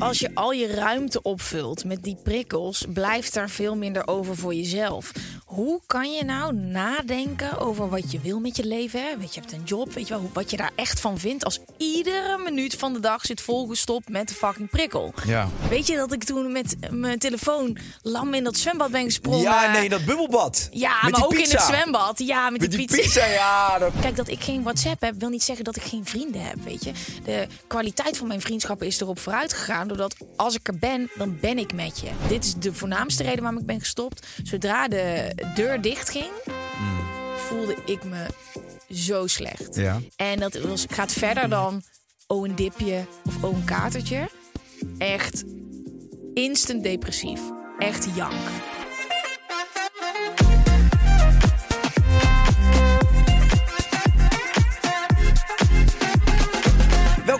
Als je al je ruimte opvult met die prikkels, blijft er veel minder over voor jezelf. Hoe kan je nou nadenken over wat je wil met je leven? Hè? Weet je, je hebt een job, weet je wel, wat je daar echt van vindt als iedere minuut van de dag zit volgestopt met de fucking prikkel. Ja. Weet je dat ik toen met mijn telefoon lam in dat zwembad ben gesprongen? Ja, nee, dat bubbelbad. Ja, Met maar ook in pizza. het zwembad. Ja, met, Met die, die pizza, ja. Dat... Kijk, dat ik geen WhatsApp heb, wil niet zeggen dat ik geen vrienden heb, weet je. De kwaliteit van mijn vriendschappen is erop vooruit gegaan... doordat als ik er ben, dan ben ik met je. Dit is de voornaamste reden waarom ik ben gestopt. Zodra de deur dicht ging, voelde ik me zo slecht. Ja. En dat was, gaat verder dan oh een dipje of oh een katertje. Echt instant depressief. Echt jank.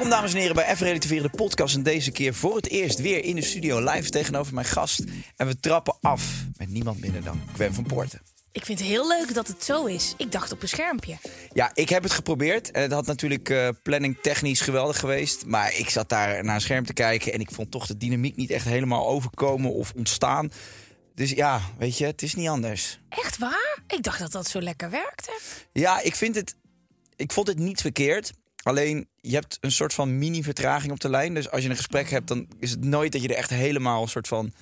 Welkom dames en heren bij Even Relativeren, de podcast. En deze keer voor het eerst weer in de studio live tegenover mijn gast. En we trappen af met niemand minder dan Gwen van Poorten. Ik vind het heel leuk dat het zo is. Ik dacht op een schermpje. Ja, ik heb het geprobeerd. En het had natuurlijk eh, planning technisch geweldig geweest. Maar ik zat daar naar een scherm te kijken. En ik vond toch de dynamiek niet echt helemaal overkomen of ontstaan. Dus ja, weet je, het is niet anders. Echt waar? Ik dacht dat dat zo lekker werkte. Ja, ik vind het. Ik vond het niet verkeerd. Alleen je hebt een soort van mini-vertraging op de lijn. Dus als je een gesprek hebt, dan is het nooit dat je er echt helemaal een soort van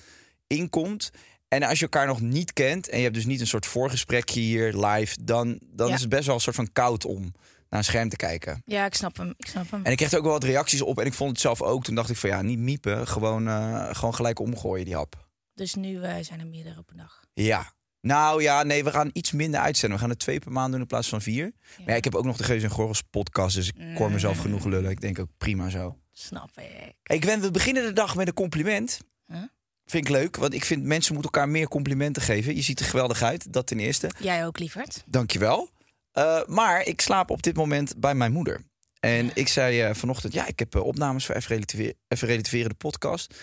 in komt. En als je elkaar nog niet kent en je hebt dus niet een soort voorgesprekje hier live, dan, dan Ja. is het best wel een soort van koud om naar een scherm te kijken. Ja, ik snap hem. Ik snap hem. En ik kreeg er ook wel wat reacties op en ik vond het zelf ook. Toen dacht ik van ja, niet miepen, gewoon, eh, gewoon gelijk omgooien die hap. Dus nu eh, zijn er meerdere op een dag. Ja. Nou ja, nee, we gaan iets minder uitzenden. We gaan er twee per maand doen in plaats van vier. Maar ja, ik heb ook nog de Geus en Gorgels podcast, dus ik hoor mezelf genoeg lullen. Ik denk ook prima zo. Snap ik. Hey Gwen, we beginnen de dag met een compliment. Huh? Vind ik leuk, want ik vind mensen moeten elkaar meer complimenten geven. Je ziet er geweldig uit, dat ten eerste. Jij ook, lieverd. Dankjewel. Uh, maar ik slaap op dit moment bij mijn moeder. En ik zei eh, vanochtend, ja, ik heb eh, opnames voor Even Relativeren, Even Relativeren, de podcast.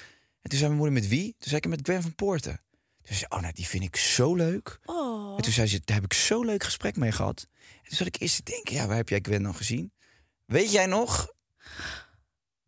En toen zei mijn moeder, met wie? Toen zei ik, met Gwen van Poorten. Toen zei ze, oh nou, die vind ik zo leuk. Oh. En toen zei ze, daar heb ik zo leuk gesprek mee gehad. En toen zat ik eerst te denken, ja, waar heb jij Gwen dan gezien? Weet jij nog,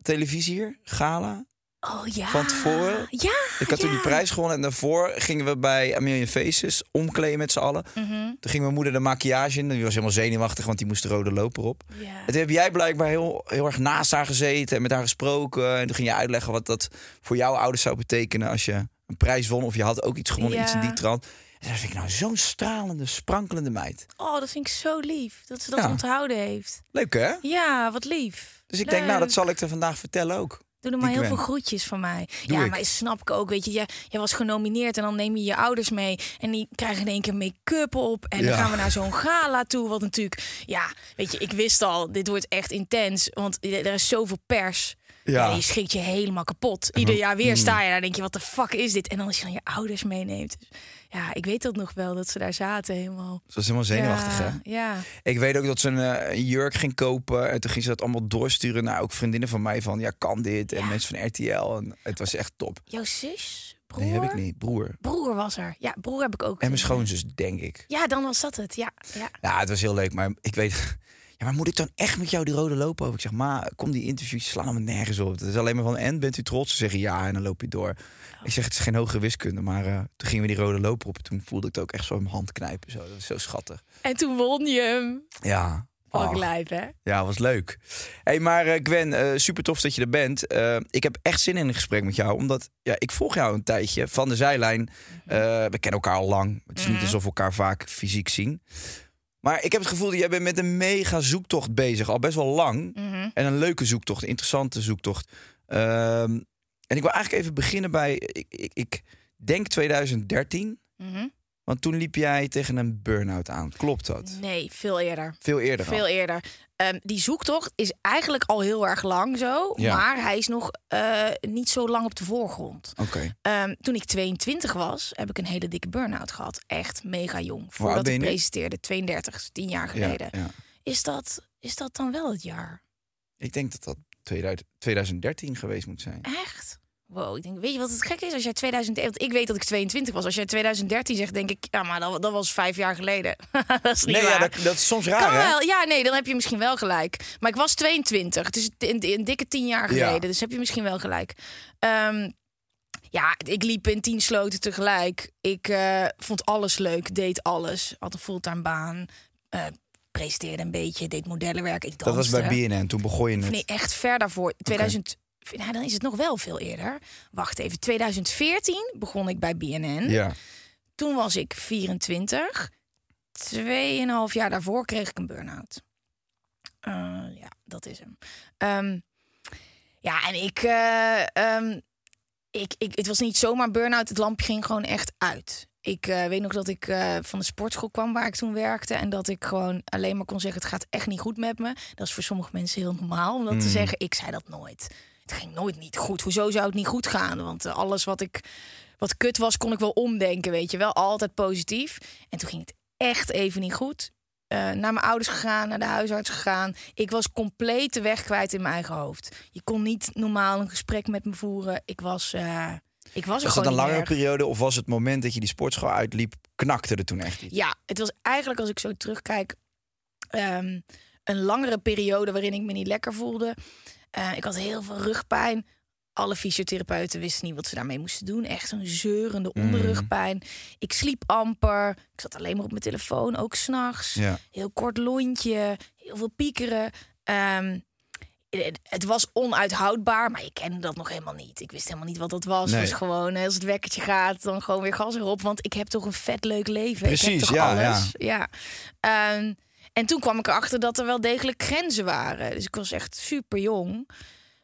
televisie hier, Gala, Oh ja. van tevoren? Ja. Ik had toen die prijs gewonnen en daarvoor gingen we bij A Million Faces omkleden met z'n allen. Mhm. Toen ging mijn moeder de maquillage in. Die was helemaal zenuwachtig, want die moest de rode loper op. Ja. En toen heb jij blijkbaar heel, heel erg naast haar gezeten en met haar gesproken. En toen ging je uitleggen wat dat voor jouw ouders zou betekenen als je een prijs won. Of je had ook iets gewonnen, Ja. iets in die trant. En dat vind ik nou zo'n stralende, sprankelende meid. Oh, dat vind ik zo lief. Dat ze dat Ja. onthouden heeft. Leuk hè? Ja, wat lief. Dus ik denk, nou, dat zal ik er vandaag vertellen ook. Doe er maar heel veel groetjes van mij. Doe ja, ik. maar snap ik ook. Weet je, jij, jij was genomineerd en dan neem je je ouders mee. En die krijgen in één keer make-up op. En dan gaan we naar zo'n gala toe. Wat natuurlijk, ja, weet je, ik wist al, dit wordt echt intens. Want er is zoveel pers. Ja. Ja. je schrikt je helemaal kapot. Ieder jaar weer sta je daar, denk je, wat de fuck is dit? En dan als je dan je ouders meeneemt. Dus, ja, ik weet dat nog wel, dat ze daar zaten helemaal. Ze was helemaal zenuwachtig hè? ja, ja. Ik weet ook dat ze een, eh, jurk ging kopen. En toen ging ze dat allemaal doorsturen naar ook vriendinnen van mij. Van ja, kan dit? En Ja. mensen van RTL. En het was echt top. Jouw zus? Broer? Nee, heb ik niet. Broer. Broer was er. Ja, broer heb ik ook. En mijn schoonzus, denk ik. Ja, dan was dat het. Ja, ja. Ja, het was heel leuk. Maar ik weet... Ja, maar moet ik dan echt met jou die rode lopen over? Ik zeg, maar kom die interviews slaan allemaal nergens op. Het is alleen maar van, en bent u trots? Ze zeggen ja, en dan loop je door. Ik zeg, het is geen hogere wiskunde. Maar eh, toen gingen we die rode loper op. En toen voelde ik het ook echt zo in mijn hand knijpen. Zo. Dat is zo schattig. En toen won je hem. Ja, Oh. lijp, hè? Ja, was leuk. hey, maar eh, Gwen, eh, super tof dat je er bent. Ik heb echt zin in een gesprek met jou, omdat ja, ik volg jou een tijdje van de zijlijn. Mhm. We kennen elkaar al lang. Het is niet alsof we elkaar vaak fysiek zien. Maar ik heb het gevoel dat jij bent met een mega zoektocht bezig, al best wel lang. Mhm. En een leuke zoektocht, een interessante zoektocht. Ehm, en ik wil eigenlijk even beginnen bij, ik, ik, ik denk 2013. Mhm. Want toen liep jij tegen een burn-out aan. Klopt dat? Nee, veel eerder. Veel eerder al. Veel eerder. Ehm, die zoektocht is eigenlijk al heel erg lang zo. Ja. Maar hij is nog eh, niet zo lang op de voorgrond. Oké. Ehm, toen ik 22 was, heb ik een hele dikke burn-out gehad. Echt mega jong. Voordat ik presenteerde, 32, dus 10 jaar Ja, geleden. ja. Is, dat, is dat dan wel het jaar? Ik denk dat dat 2000 2013 geweest moet zijn. Echt? Wow, ik denk, weet je wat het gek is? Als jij 2001, want ik weet dat ik 22 was. Als jij 2013 zegt, denk ik, ja, maar dat, dat was vijf jaar geleden. dat is niet Nee, ja, dat, dat is soms raar, Kan hè? wel. Ja, nee, dan heb je misschien wel gelijk. Maar ik was 22. Het is een, een dikke tien jaar Ja. geleden. Dus heb je misschien wel gelijk. Ehm, ja, ik liep in tien sloten tegelijk. Ik eh, vond alles leuk, deed alles. Had een fulltime baan. eh, presenteerde een beetje, deed modellenwerk. Ik Dat was danste. bij BNN, toen begon je het. nee, echt ver daarvoor. 2000. Nou, dan is het nog wel veel eerder. Wacht even. 2014 begon ik bij BNN. Ja. Toen was ik 24. Tweeënhalf jaar daarvoor kreeg ik een burn-out. Eh, ja, dat is hem. Ehm, ja, en ik, eh, ehm, ik, ik... Het was niet zomaar burn-out. Het lampje ging gewoon echt uit. Ik eh, weet nog dat ik van de sportschool kwam waar ik toen werkte. En dat ik gewoon alleen maar kon zeggen... het gaat echt niet goed met me. Dat is voor sommige mensen heel normaal om dat te zeggen. Ik zei dat nooit. Het ging nooit niet goed. Hoezo zou het niet goed gaan? Want eh, alles wat ik wat kut was, kon ik wel omdenken, weet je wel. Altijd positief. En toen ging het echt even niet goed. Eh, naar mijn ouders gegaan, naar de huisarts gegaan. Ik was compleet de weg kwijt in mijn eigen hoofd. Je kon niet normaal een gesprek met me voeren. Ik was, eh, ik was Was gewoon een langere meer. periode of was het moment dat je die sportschool uitliep, knakte er toen echt iets? Ja, het was eigenlijk, als ik zo terugkijk, ehm, een langere periode waarin ik me niet lekker voelde. Eh, ik had heel veel rugpijn. Alle fysiotherapeuten wisten niet wat ze daarmee moesten doen. Echt zo'n zeurende Mm. onderrugpijn. Ik sliep amper. Ik zat alleen maar op mijn telefoon, ook s'nachts. Ja. Heel kort lontje, heel veel piekeren. Ehm, het- het was onuithoudbaar, maar ik kende dat nog helemaal niet. Ik wist helemaal niet wat dat was. Nee. Was gewoon, als het wekkertje gaat, dan gewoon weer gas erop. Want ik heb toch een vet leuk leven. ik Precies, heb toch ja, alles. Ja. Ehm, en toen kwam ik erachter dat er wel degelijk grenzen waren. Dus ik was echt super jong.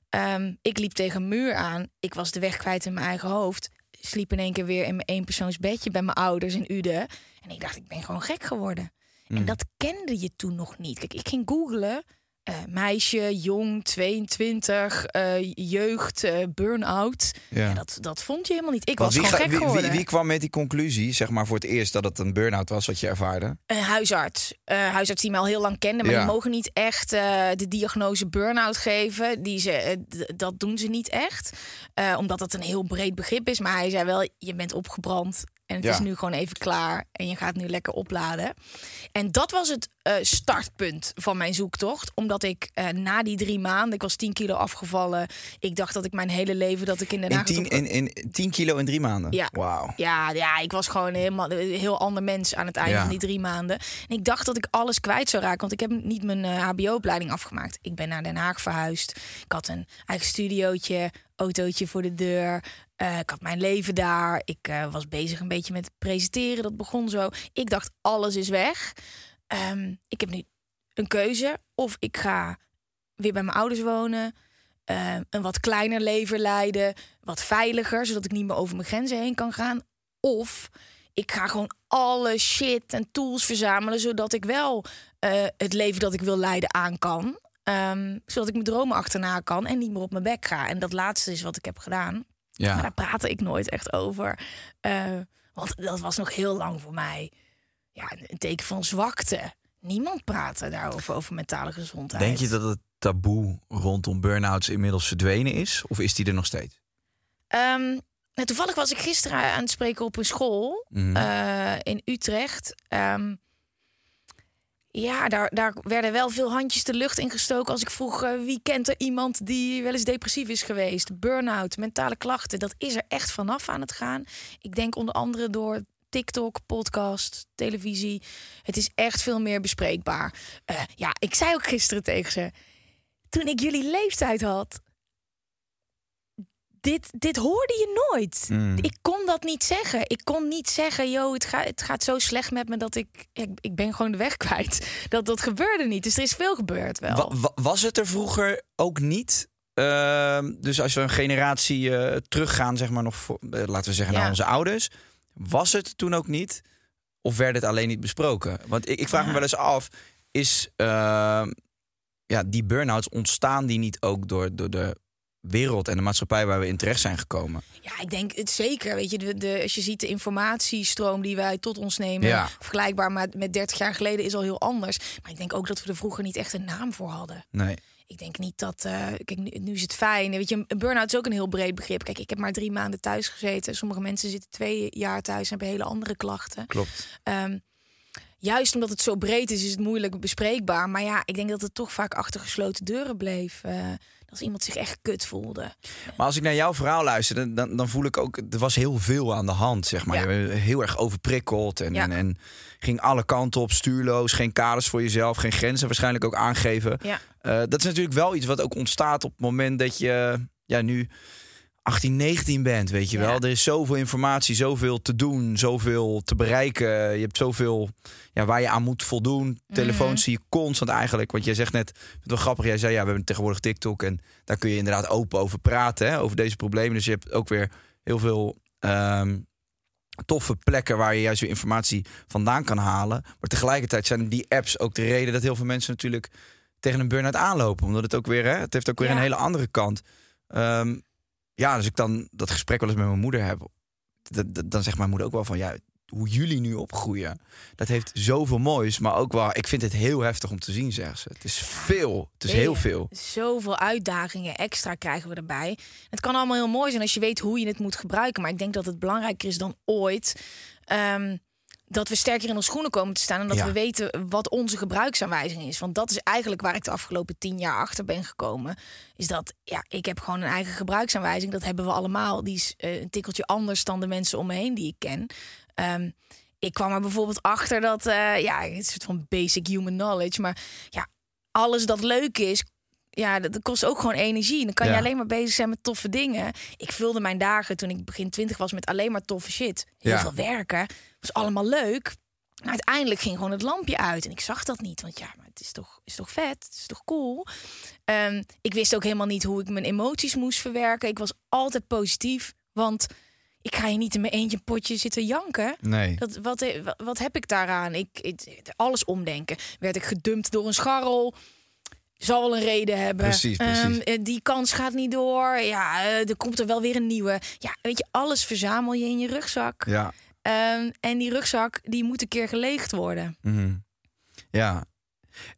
Ehm, ik liep tegen een muur aan. Ik was de weg kwijt in mijn eigen hoofd. Sliep in één keer weer in mijn eenpersoonsbedje bij mijn ouders in Uden. En ik dacht, ik ben gewoon gek geworden. Mm. En dat kende je toen nog niet. Kijk, ik ging googlen. Eh, meisje, jong, 22, eh, jeugd, eh, burn-out. Ja. Ja, dat, dat vond je helemaal niet. Ik Want was wie, gewoon gek wie, geworden. wie, wie kwam met die conclusie, zeg maar voor het eerst dat het een burn-out was wat je ervaarde? Een huisarts. Huisarts die me al heel lang kende. Maar Ja. die mogen niet echt de diagnose burn-out geven. Die ze, dat doen ze niet echt. Omdat dat een heel breed begrip is. Maar hij zei wel, je bent opgebrand. En het Ja. is nu gewoon even klaar. En je gaat nu lekker opladen. En dat was het eh, startpunt van mijn zoektocht. Omdat ik eh, na die drie maanden... Ik was 10 kilo afgevallen. Ik dacht dat ik mijn hele leven... dat ik in Den In tien, op- in, in 10 kilo in drie maanden? Ja. Wauw. Ja, ja, ik was gewoon helemaal een heel ander mens aan het einde Ja. van die drie maanden. En ik dacht dat ik alles kwijt zou raken, want ik heb niet mijn eh, HBO-opleiding afgemaakt. Ik ben naar Den Haag verhuisd. Ik had een eigen studiootje, autootje voor de deur. Eh, ik had mijn leven daar. Ik eh, was bezig een beetje met presenteren. Dat begon zo. Ik dacht, alles is weg. Ehm, ik heb nu een keuze. Of ik ga weer bij mijn ouders wonen. eh, een wat kleiner leven leiden. Wat veiliger, zodat ik niet meer over mijn grenzen heen kan gaan. Of ik ga gewoon alle shit en tools verzamelen, zodat ik wel eh, het leven dat ik wil leiden aan kan. Ehm, zodat ik mijn dromen achterna kan en niet meer op mijn bek ga. En dat laatste is wat ik heb gedaan. Ja. Maar daar praatte ik nooit echt over. Eh, want dat was nog heel lang voor mij ja, een teken van zwakte. Niemand praatte daarover, over mentale gezondheid. Denk je dat het taboe rondom burn-outs inmiddels verdwenen is? Of is die er nog steeds? Nou, toevallig was ik gisteren aan het spreken op een school Mhm. eh, in Utrecht. Ehm, ja, daar, daar werden wel veel handjes de lucht in gestoken als ik vroeg eh, wie kent er iemand die wel eens depressief is geweest. Burn-out, mentale klachten, dat is er echt vanaf aan het gaan. Ik denk onder andere door TikTok, podcast, televisie. Het is echt veel meer bespreekbaar. Eh, ja, ik zei ook gisteren tegen ze. Toen ik jullie leeftijd had. Dit, dit hoorde je nooit. Mm. Ik kon dat niet zeggen. Ik kon niet zeggen, yo, het, gaat het gaat zo slecht met me dat ik, ik... Ik ben gewoon de weg kwijt. Dat, dat gebeurde niet. Dus er is veel gebeurd wel. Wa- wa- was het er vroeger ook niet? Ehm, dus als we een generatie eh, teruggaan, zeg maar nog, voor, eh, laten we zeggen, Ja. naar onze ouders. Was het toen ook niet? Of werd het alleen niet besproken? Want ik, ik vraag me wel eens af, is ehm, ja, die burn-outs ontstaan die niet ook door, door de wereld en de maatschappij waar we in terecht zijn gekomen? Ja, ik denk het zeker. Weet je, de, de, als je ziet de informatiestroom die wij tot ons nemen, Ja. vergelijkbaar met, met 30 jaar geleden, is al heel anders. Maar ik denk ook dat we er vroeger niet echt een naam voor hadden. Nee. Ik denk niet dat. eh, kijk, nu, nu is het fijn. Weet je, een burn-out is ook een heel breed begrip. Kijk, ik heb maar drie maanden thuis gezeten. Sommige mensen zitten twee jaar thuis en hebben hele andere klachten. Klopt. Ehm, juist omdat het zo breed is, is het moeilijk bespreekbaar. Maar ja, ik denk dat het toch vaak achter gesloten deuren bleef. eh, als iemand zich echt kut voelde. Maar als ik naar jouw verhaal luister, dan- dan, dan voel ik ook, er was heel veel aan de hand, zeg maar. Ja. Je bent heel erg overprikkeld en, Ja. en, en ging alle kanten op, stuurloos, geen kaders voor jezelf, geen grenzen waarschijnlijk ook aangeven. Ja. Eh, dat is natuurlijk wel iets wat ook ontstaat op het moment dat je ja, nu 18, 19 bent, weet je Ja. wel. Er is zoveel informatie, zoveel te doen, zoveel te bereiken. Je hebt zoveel ja, waar je aan moet voldoen. Telefoons zie je constant eigenlijk. Want jij zegt net, het wel grappig, jij zei ja, we hebben tegenwoordig TikTok en daar kun je inderdaad open over praten, hè, over deze problemen. Dus je hebt ook weer heel veel ehm, toffe plekken waar je juist weer informatie vandaan kan halen. Maar tegelijkertijd zijn die apps ook de reden dat heel veel mensen natuurlijk tegen een burn-out aanlopen. Omdat het ook weer, hè, het heeft ook weer Ja. een hele andere kant. Ehm, ja, dus ik dan dat gesprek wel eens met mijn moeder heb, dan zegt mijn moeder ook wel van ja, hoe jullie nu opgroeien, dat heeft zoveel moois, maar ook wel, ik vind het heel heftig om te zien, zegt ze. Het is veel, het is Nee, heel veel. Zoveel uitdagingen extra krijgen we erbij. Het kan allemaal heel mooi zijn als je weet hoe je het moet gebruiken. Maar ik denk dat het belangrijker is dan ooit. ehm, dat we sterker in onze schoenen komen te staan. En dat Ja. we weten wat onze gebruiksaanwijzing is. Want dat is eigenlijk waar ik de afgelopen tien jaar achter ben gekomen. Is dat ja, ik heb gewoon een eigen gebruiksaanwijzing. Dat hebben we allemaal. Die is eh, een tikkeltje anders dan de mensen om me heen die ik ken. Ehm, ik kwam er bijvoorbeeld achter dat, eh, ja, het soort van basic human knowledge. Maar ja, alles dat leuk is, ja, dat, dat kost ook gewoon energie. Dan kan je alleen maar bezig zijn met toffe dingen. Ik vulde mijn dagen toen ik begin twintig was met alleen maar toffe shit. Heel Ja. veel werken. Was allemaal leuk. Maar uiteindelijk ging gewoon het lampje uit. En ik zag dat niet. Want ja, maar het is toch, is toch vet? Het is toch cool? Ehm, ik wist ook helemaal niet hoe ik mijn emoties moest verwerken. Ik was altijd positief. Want ik ga je niet in mijn eentje een potje zitten janken. Nee. Dat, wat, wa- wat heb ik daaraan? Ik, ik- alles omdenken. Werd ik gedumpt door een scharrel? Zal wel een reden hebben. Precies, precies. Ehm, eh, die kans gaat niet door. Ja, eh, er komt er wel weer een nieuwe. Ja, weet je, alles verzamel je in je rugzak. Ja. Ehm, en die rugzak, die moet een keer geleegd worden. Mhm. Ja.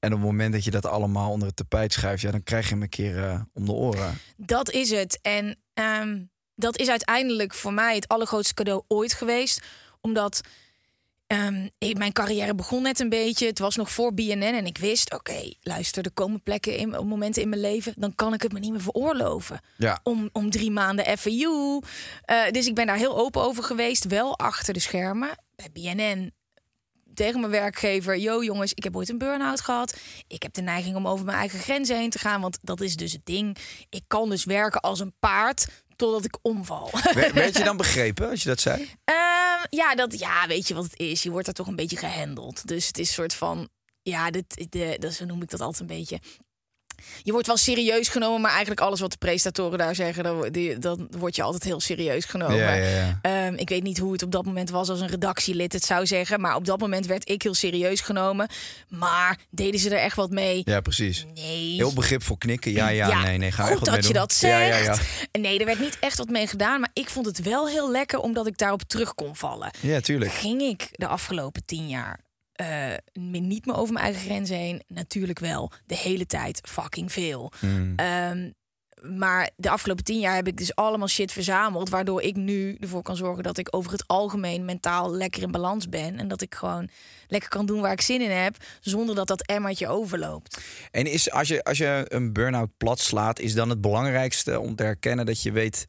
En op het moment dat je dat allemaal onder het tapijt schuift, ja, dan krijg je hem een keer eh, om de oren. Dat is het. En ehm, dat is uiteindelijk voor mij het allergrootste cadeau ooit geweest. Omdat ehm, ik- mijn carrière begon net een beetje. Het was nog voor BNN. En ik wist, oké, luister, er komen plekken, in, momenten in mijn leven. Dan kan ik het me niet meer veroorloven. Ja. Om, om drie maanden FAU. Eh dus ik ben daar heel open over geweest. Wel achter de schermen. Bij BNN tegen mijn werkgever: Yo, jongens, ik heb ooit een burn-out gehad. Ik heb de neiging om over mijn eigen grenzen heen te gaan. Want dat is dus het ding. Ik kan dus werken als een paard totdat ik omval. Werd je dan begrepen als je dat zei? Ehm, ja, dat, ja, weet je wat het is? Je wordt daar toch een beetje gehandeld. Dus het is een soort van. Ja, dit, de, dat, zo noem ik dat altijd een beetje. Je wordt wel serieus genomen, maar eigenlijk alles wat de presentatoren daar zeggen, dan, die, dan word je altijd heel serieus genomen. Ja, ja, ja. Ehm, ik weet niet hoe het op dat moment was als een redactielid het zou zeggen, maar op dat moment werd ik heel serieus genomen. Maar deden ze er echt wat mee? Ja, precies. Nee. Heel begripvol knikken. Ja, ja, nee, nee. Ga goed dat je doen. dat zegt. Ja, ja, ja. Nee, er werd niet echt wat mee gedaan, maar ik vond het wel heel lekker omdat ik daarop terug kon vallen. Ja, tuurlijk. Ging ik de afgelopen tien jaar eh, niet meer over mijn eigen grenzen heen? Natuurlijk wel. De hele tijd fucking veel. Hmm. Ehm, maar de afgelopen tien jaar heb ik dus allemaal shit verzameld. Waardoor ik nu ervoor kan zorgen dat ik over het algemeen mentaal lekker in balans ben. En dat ik gewoon lekker kan doen waar ik zin in heb. Zonder dat dat emmertje overloopt. En is, als, je, als je een burn-out plat slaat, is dan het belangrijkste om te herkennen dat je weet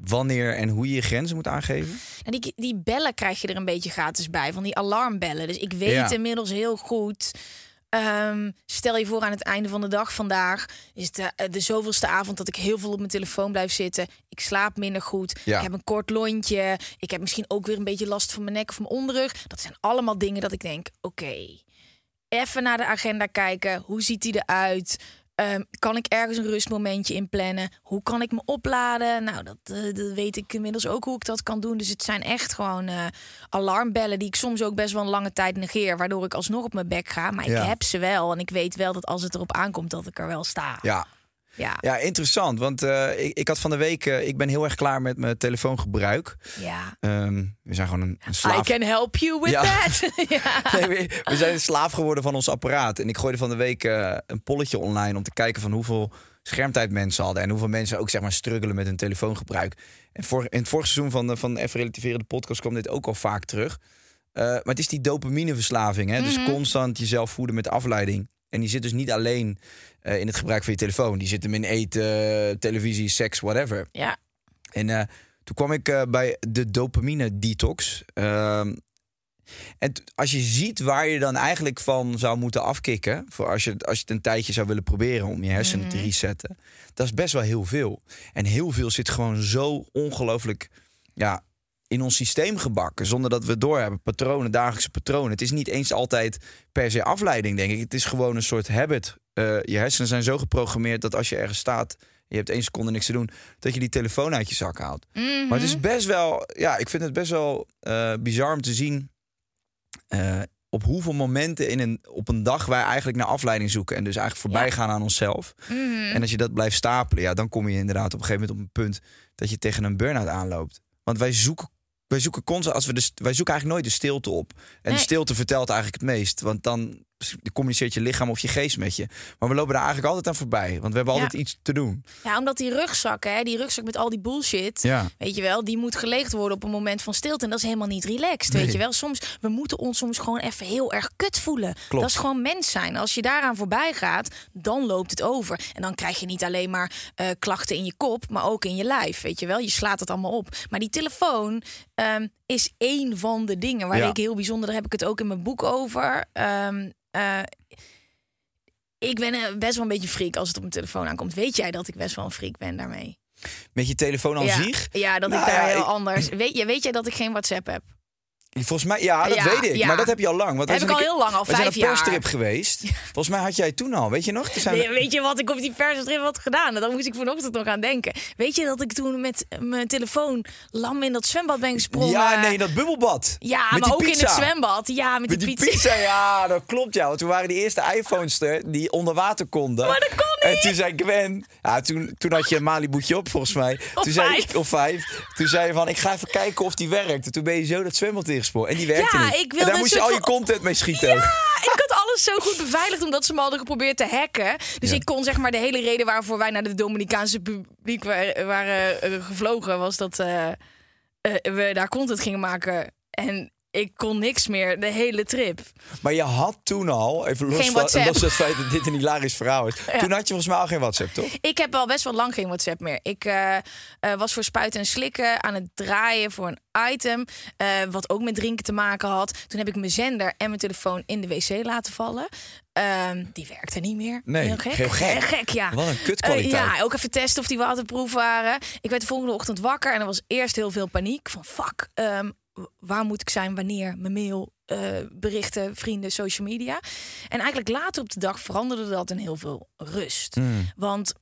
wanneer en hoe je je grenzen moet aangeven? En die, die bellen krijg je er een beetje gratis bij, van die alarmbellen. Dus ik weet Ja. inmiddels heel goed. ehm, stel je voor aan het einde van de dag vandaag is het de, de zoveelste avond dat ik heel veel op mijn telefoon blijf zitten. Ik slaap minder goed. Ja. Ik heb een kort lontje. Ik heb misschien ook weer een beetje last van mijn nek of mijn onderrug. Dat zijn allemaal dingen dat ik denk: oké, even naar de agenda kijken. Hoe ziet die eruit? Ehm, kan ik ergens een rustmomentje inplannen? Hoe kan ik me opladen? Nou, dat, eh, dat weet ik inmiddels ook hoe ik dat kan doen. Dus het zijn echt gewoon eh, alarmbellen die ik soms ook best wel een lange tijd negeer. Waardoor ik alsnog op mijn bek ga. Maar Ja. ik heb ze wel. En ik weet wel dat als het erop aankomt, dat ik er wel sta. Ja, Ja. ja interessant. Want eh, ik, ik had van de week, eh, ik ben heel erg klaar met mijn telefoongebruik. ja. Ehm, we zijn gewoon een, een I slaaf. can help you with Ja. that. ja. Nee, we, we zijn een slaaf geworden van ons apparaat. En ik gooide van de week eh, een polletje online om te kijken van hoeveel schermtijd mensen hadden. En hoeveel mensen ook zeg maar struggelen met hun telefoongebruik. En voor, in het vorige seizoen van de, van de Even Relativeren de podcast kwam dit ook al vaak terug. Maar het is die dopamineverslaving. Hè? Dus constant jezelf voeden met afleiding. En die zit dus niet alleen eh, in het gebruik van je telefoon. Die zit hem in eten, televisie, seks, whatever. ja. En eh, toen kwam ik eh, bij de dopamine detox. Ehm, en als je ziet waar je dan eigenlijk van zou moeten afkicken, voor als je, als je het een tijdje zou willen proberen om je hersenen te resetten, dat is best wel heel veel. En heel veel zit gewoon zo ongelooflijk ja, in ons systeem gebakken, zonder dat we het doorhebben. Patronen, dagelijkse patronen. Het is niet eens altijd per se afleiding, denk ik. Het is gewoon een soort habit. Eh, je hersenen zijn zo geprogrammeerd dat als je ergens staat, je hebt één seconde niks te doen, dat je die telefoon uit je zak haalt. Mhm. Maar het is best wel, ja, ik vind het best wel eh, bizar om te zien eh, op hoeveel momenten in een, op een dag wij eigenlijk naar afleiding zoeken en dus eigenlijk voorbij Ja. gaan aan onszelf. Mhm. En als je dat blijft stapelen, ja, dan kom je inderdaad op een gegeven moment op een punt dat je tegen een burn-out aanloopt. Want wij zoeken, wij zoeken constant, als we de, wij zoeken eigenlijk nooit de stilte op. En Nee. de stilte vertelt eigenlijk het meest, want dan communiceert je lichaam of je geest met je. Maar we lopen daar eigenlijk altijd aan voorbij, want we hebben Ja. altijd iets te doen. Ja, omdat die rugzak, hè, die rugzak met al die bullshit, Ja. weet je wel, die moet geleegd worden op een moment van stilte. En dat is helemaal niet relaxed, weet je wel. Soms, we moeten ons soms gewoon even heel erg kut voelen. Klopt. Dat is gewoon mens zijn. Als je daaraan voorbij gaat, dan loopt het over. En dan krijg je niet alleen maar eh, klachten in je kop, maar ook in je lijf, weet je wel. Je slaat het allemaal op. Maar die telefoon ehm, is één van de dingen waar Ja. ik heel bijzonder, daar heb ik het ook in mijn boek over. Ehm, eh, ik ben eh, best wel een beetje freak als het op mijn telefoon aankomt. Weet jij dat ik best wel een freak ben daarmee? Met je telefoon aan ja, zich. ja, dat Nou ik daar ja, heel ik- anders. Weet, je, weet jij dat ik geen WhatsApp heb? Volgens mij, ja, dat Ja, weet ik. ja. Maar dat heb je al lang. Want Heb ik een al heel lang, al we zijn vijf een jaar. perstrip geweest. Volgens mij had jij toen al, weet je nog? We- Nee, weet je wat ik op die perstrip had gedaan? Daar moest ik vanochtend nog aan denken. Weet je dat ik toen met mijn telefoon lam in dat zwembad ben gesprongen? ja, nee, dat bubbelbad. Ja, Met maar ook in het zwembad. Ja, met, Met die pizza, ja, dat klopt ja. Want toen waren die eerste iPhones er die onder water konden. Maar dat kon En niet. toen zei Gwen, ja, toen, toen had je een Malibu'tje op volgens mij. Of toen zei vijf. ik, of vijf. Toen zei je van, ik ga even kijken of die werkt. En toen ben je zo dat zwembad En die werkte Ja, niet. ik en daar moest je al je content mee schieten Ja, ik had alles zo goed beveiligd omdat ze me hadden geprobeerd te hacken. Dus Ja. ik kon zeg maar de hele reden waarvoor wij naar de Dominicaanse publiek wa- waren eh, gevlogen was dat eh, eh, we daar content gingen maken. En ik kon niks meer de hele trip. Maar je had toen al, even los van los het feit dat dit een hilarisch verhaal is. Ja. Toen had je volgens mij al geen WhatsApp, toch? Ik heb al best wel lang geen WhatsApp meer. Ik eh, eh, was voor spuiten en slikken aan het draaien voor een item. eh, wat ook met drinken te maken had. Toen heb ik mijn zender en mijn telefoon in de wc laten vallen. Ehm, die werkte niet meer. Nee, heel gek. heel gek. Ja. Wat een kutkwaliteit. Ja, ook even testen of die waterproof waren. Ik werd de volgende ochtend wakker en er was eerst heel veel paniek. Van fuck, ehm, waar moet ik zijn, wanneer, mijn mail, eh, berichten, vrienden, social media. En eigenlijk later op de dag veranderde dat in heel veel rust. Hmm. Want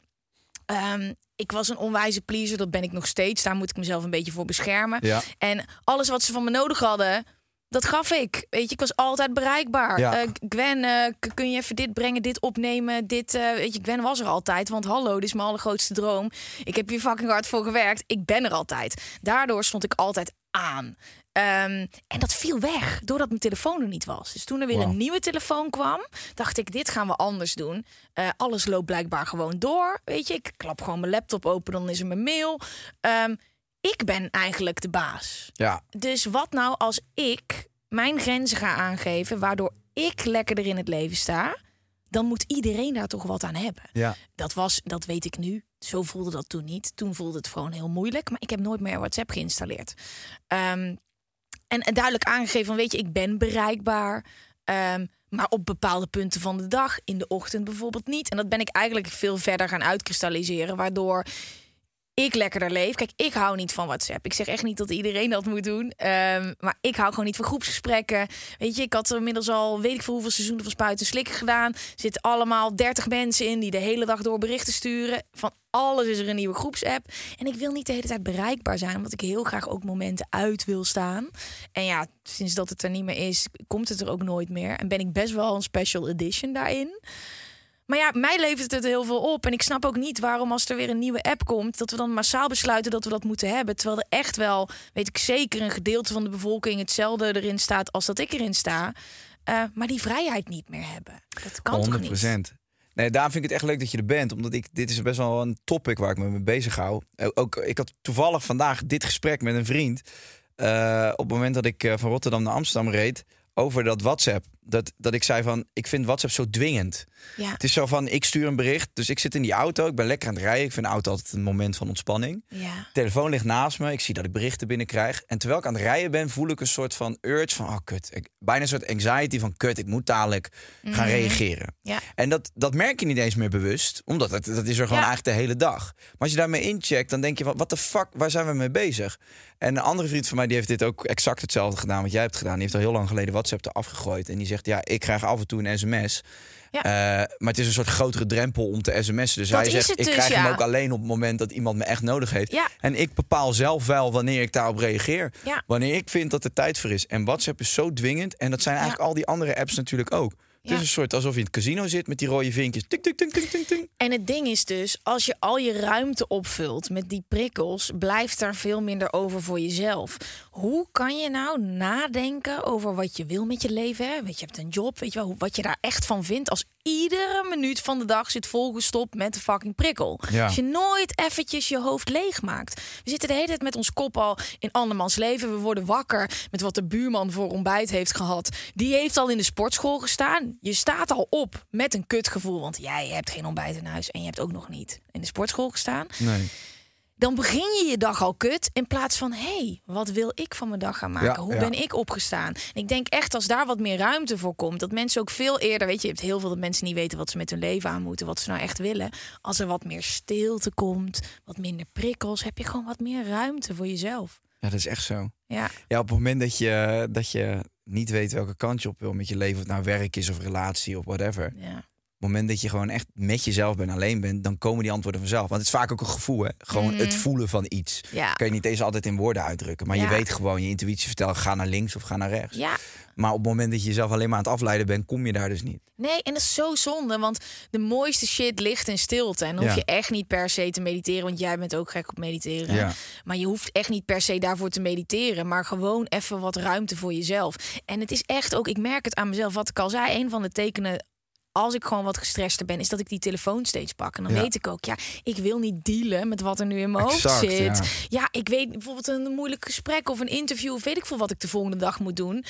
ehm, ik was een onwijze pleaser, dat ben ik nog steeds. Daar moet ik mezelf een beetje voor beschermen. Ja. En alles wat ze van me nodig hadden, dat gaf ik. Weet je, ik was altijd bereikbaar. Ja. Eh, Gwen, eh, kun je even dit brengen, dit opnemen, dit... weet je, Gwen was er altijd, want hallo, dit is mijn allergrootste droom. Ik heb hier fucking hard voor gewerkt. Ik ben er altijd. Daardoor stond ik altijd aan. Ehm, en dat viel weg, doordat mijn telefoon er niet was. Dus toen er weer een nieuwe telefoon kwam, dacht ik, dit gaan we anders doen. Eh, alles loopt blijkbaar gewoon door. Weet je, ik klap gewoon mijn laptop open, dan is er mijn mail. Ehm, ik ben eigenlijk de baas. Ja, Dus wat nou als ik mijn grenzen ga aangeven, waardoor ik lekkerder in het leven sta, dan moet iedereen daar toch wat aan hebben. ja. Dat was, dat weet ik nu, Zo voelde dat toen niet. Toen voelde het gewoon heel moeilijk. Maar ik heb nooit meer WhatsApp geïnstalleerd. Ehm, en, duidelijk aangegeven van, weet je, ik ben bereikbaar. Ehm, maar op bepaalde punten van de dag, in de ochtend bijvoorbeeld niet. En dat ben ik eigenlijk veel verder gaan uitkristalliseren. Waardoor ik lekkerder leef. Kijk, ik hou niet van WhatsApp. Ik zeg echt niet dat iedereen dat moet doen. Ehm, maar ik hou gewoon niet van groepsgesprekken. Weet je, ik had inmiddels al weet ik veel hoeveel seizoenen van Spuiten Slikken gedaan. Er zitten allemaal 30 mensen in die de hele dag door berichten sturen. Van alles is er een nieuwe groepsapp. En ik wil niet de hele tijd bereikbaar zijn, omdat ik heel graag ook momenten uit wil staan. En ja, sinds dat het er niet meer is, komt het er ook nooit meer. En ben ik best wel een special edition daarin. Maar ja, mij levert het heel veel op. En ik snap ook niet waarom als er weer een nieuwe app komt... dat we dan massaal besluiten dat we dat moeten hebben. Terwijl er echt wel, weet ik zeker, een gedeelte van de bevolking... hetzelfde erin staat als dat ik erin sta. Uh, maar die vrijheid niet meer hebben. Dat kan 100%. toch niet? Nee, daarom vind ik het echt leuk dat je er bent. Omdat ik, dit is best wel een topic waar ik me mee bezig hou. Ook, ik had toevallig vandaag dit gesprek met een vriend. Uh, op het moment dat ik van Rotterdam naar Amsterdam reed over dat WhatsApp. Dat, dat ik zei van, ik vind WhatsApp zo dwingend. Ja. Het is zo van, ik stuur een bericht, dus ik zit in die auto, ik ben lekker aan het rijden. Ik vind de auto altijd een moment van ontspanning. Ja. telefoon ligt naast me, ik zie dat ik berichten binnenkrijg. En terwijl ik aan het rijden ben, voel ik een soort van urge van, oh kut. Ik, bijna een soort anxiety van, kut, ik moet dadelijk gaan reageren. Ja. En dat, dat merk je niet eens meer bewust, omdat het, dat is er gewoon eigenlijk de hele dag. Maar als je daarmee incheckt, dan denk je, wat de fuck, waar zijn we mee bezig? En een andere vriend van mij, die heeft dit ook exact hetzelfde gedaan wat jij hebt gedaan. Die heeft al heel lang geleden WhatsApp eraf gegooid. En die zegt, ja, ik krijg af en toe een sms. Ja. Eh, maar het is een soort grotere drempel om te sms'en. Dus Dat hij zegt, ik dus, krijg hem ook alleen op het moment dat iemand me echt nodig heeft. Ja. En ik bepaal zelf wel wanneer ik daarop reageer. Ja. Wanneer ik vind dat er tijd voor is. En WhatsApp is zo dwingend. En dat zijn eigenlijk al die andere apps natuurlijk ook. Het is een soort alsof je in het casino zit met die rode vinkjes. Tik, tik, tik, tik, tik, tik. En het ding is dus, als je al je ruimte opvult met die prikkels, blijft daar veel minder over voor jezelf. Hoe kan je nou nadenken over wat je wil met je leven? Hè? Weet je, je hebt een job, weet je wel, wat je daar echt van vindt als iedere minuut van de dag zit volgestopt met de fucking prikkel. Ja. Als je nooit eventjes je hoofd leeg maakt. We zitten de hele tijd met ons kop al in andermans leven. We worden wakker met wat de buurman voor ontbijt heeft gehad. Die heeft al in de sportschool gestaan. Je staat al op met een kutgevoel, want jij hebt geen ontbijt in huis en je hebt ook nog niet in de sportschool gestaan. Nee. Dan begin je je dag al kut in plaats van hé, hey, wat wil ik van mijn dag gaan maken? Ja, Hoe ja. ben ik opgestaan? En ik denk echt als daar wat meer ruimte voor komt, dat mensen ook veel eerder, weet je, je hebt heel veel dat mensen niet weten wat ze met hun leven aan moeten, wat ze nou echt willen. Als er wat meer stilte komt, wat minder prikkels, heb je gewoon wat meer ruimte voor jezelf. Ja, dat is echt zo. Ja, Ja, op het moment dat je, dat je niet weet welke kant je op wil met je leven, of het nou werk is of relatie of whatever. ja. Op het moment dat je gewoon echt met jezelf bent, alleen bent, dan komen die antwoorden vanzelf. Want het is vaak ook een gevoel, hè? Gewoon het voelen van iets. Mhm. Ja. Kan je niet eens altijd in woorden uitdrukken. Maar je weet gewoon, je intuïtie vertelt, ga naar links of ga naar rechts. ja. Maar op het moment dat je jezelf alleen maar aan het afleiden bent, kom je daar dus niet. Nee, en dat is zo zonde, want de mooiste shit ligt in stilte. En dan hoef je echt niet per se te mediteren, want jij bent ook gek op mediteren. Maar je hoeft echt niet per se daarvoor te mediteren, maar gewoon even wat ruimte voor jezelf. En het is echt ook, ik merk het aan mezelf, wat ik al zei, een van de tekenen. Als ik gewoon wat gestrester ben, is dat ik die telefoon steeds pak. En dan Ja. weet ik ook, ja, ik wil niet dealen met wat er nu in mijn hoofd zit. ja. ja, ik weet bijvoorbeeld een moeilijk gesprek of een interview, of weet ik veel wat ik de volgende dag moet doen.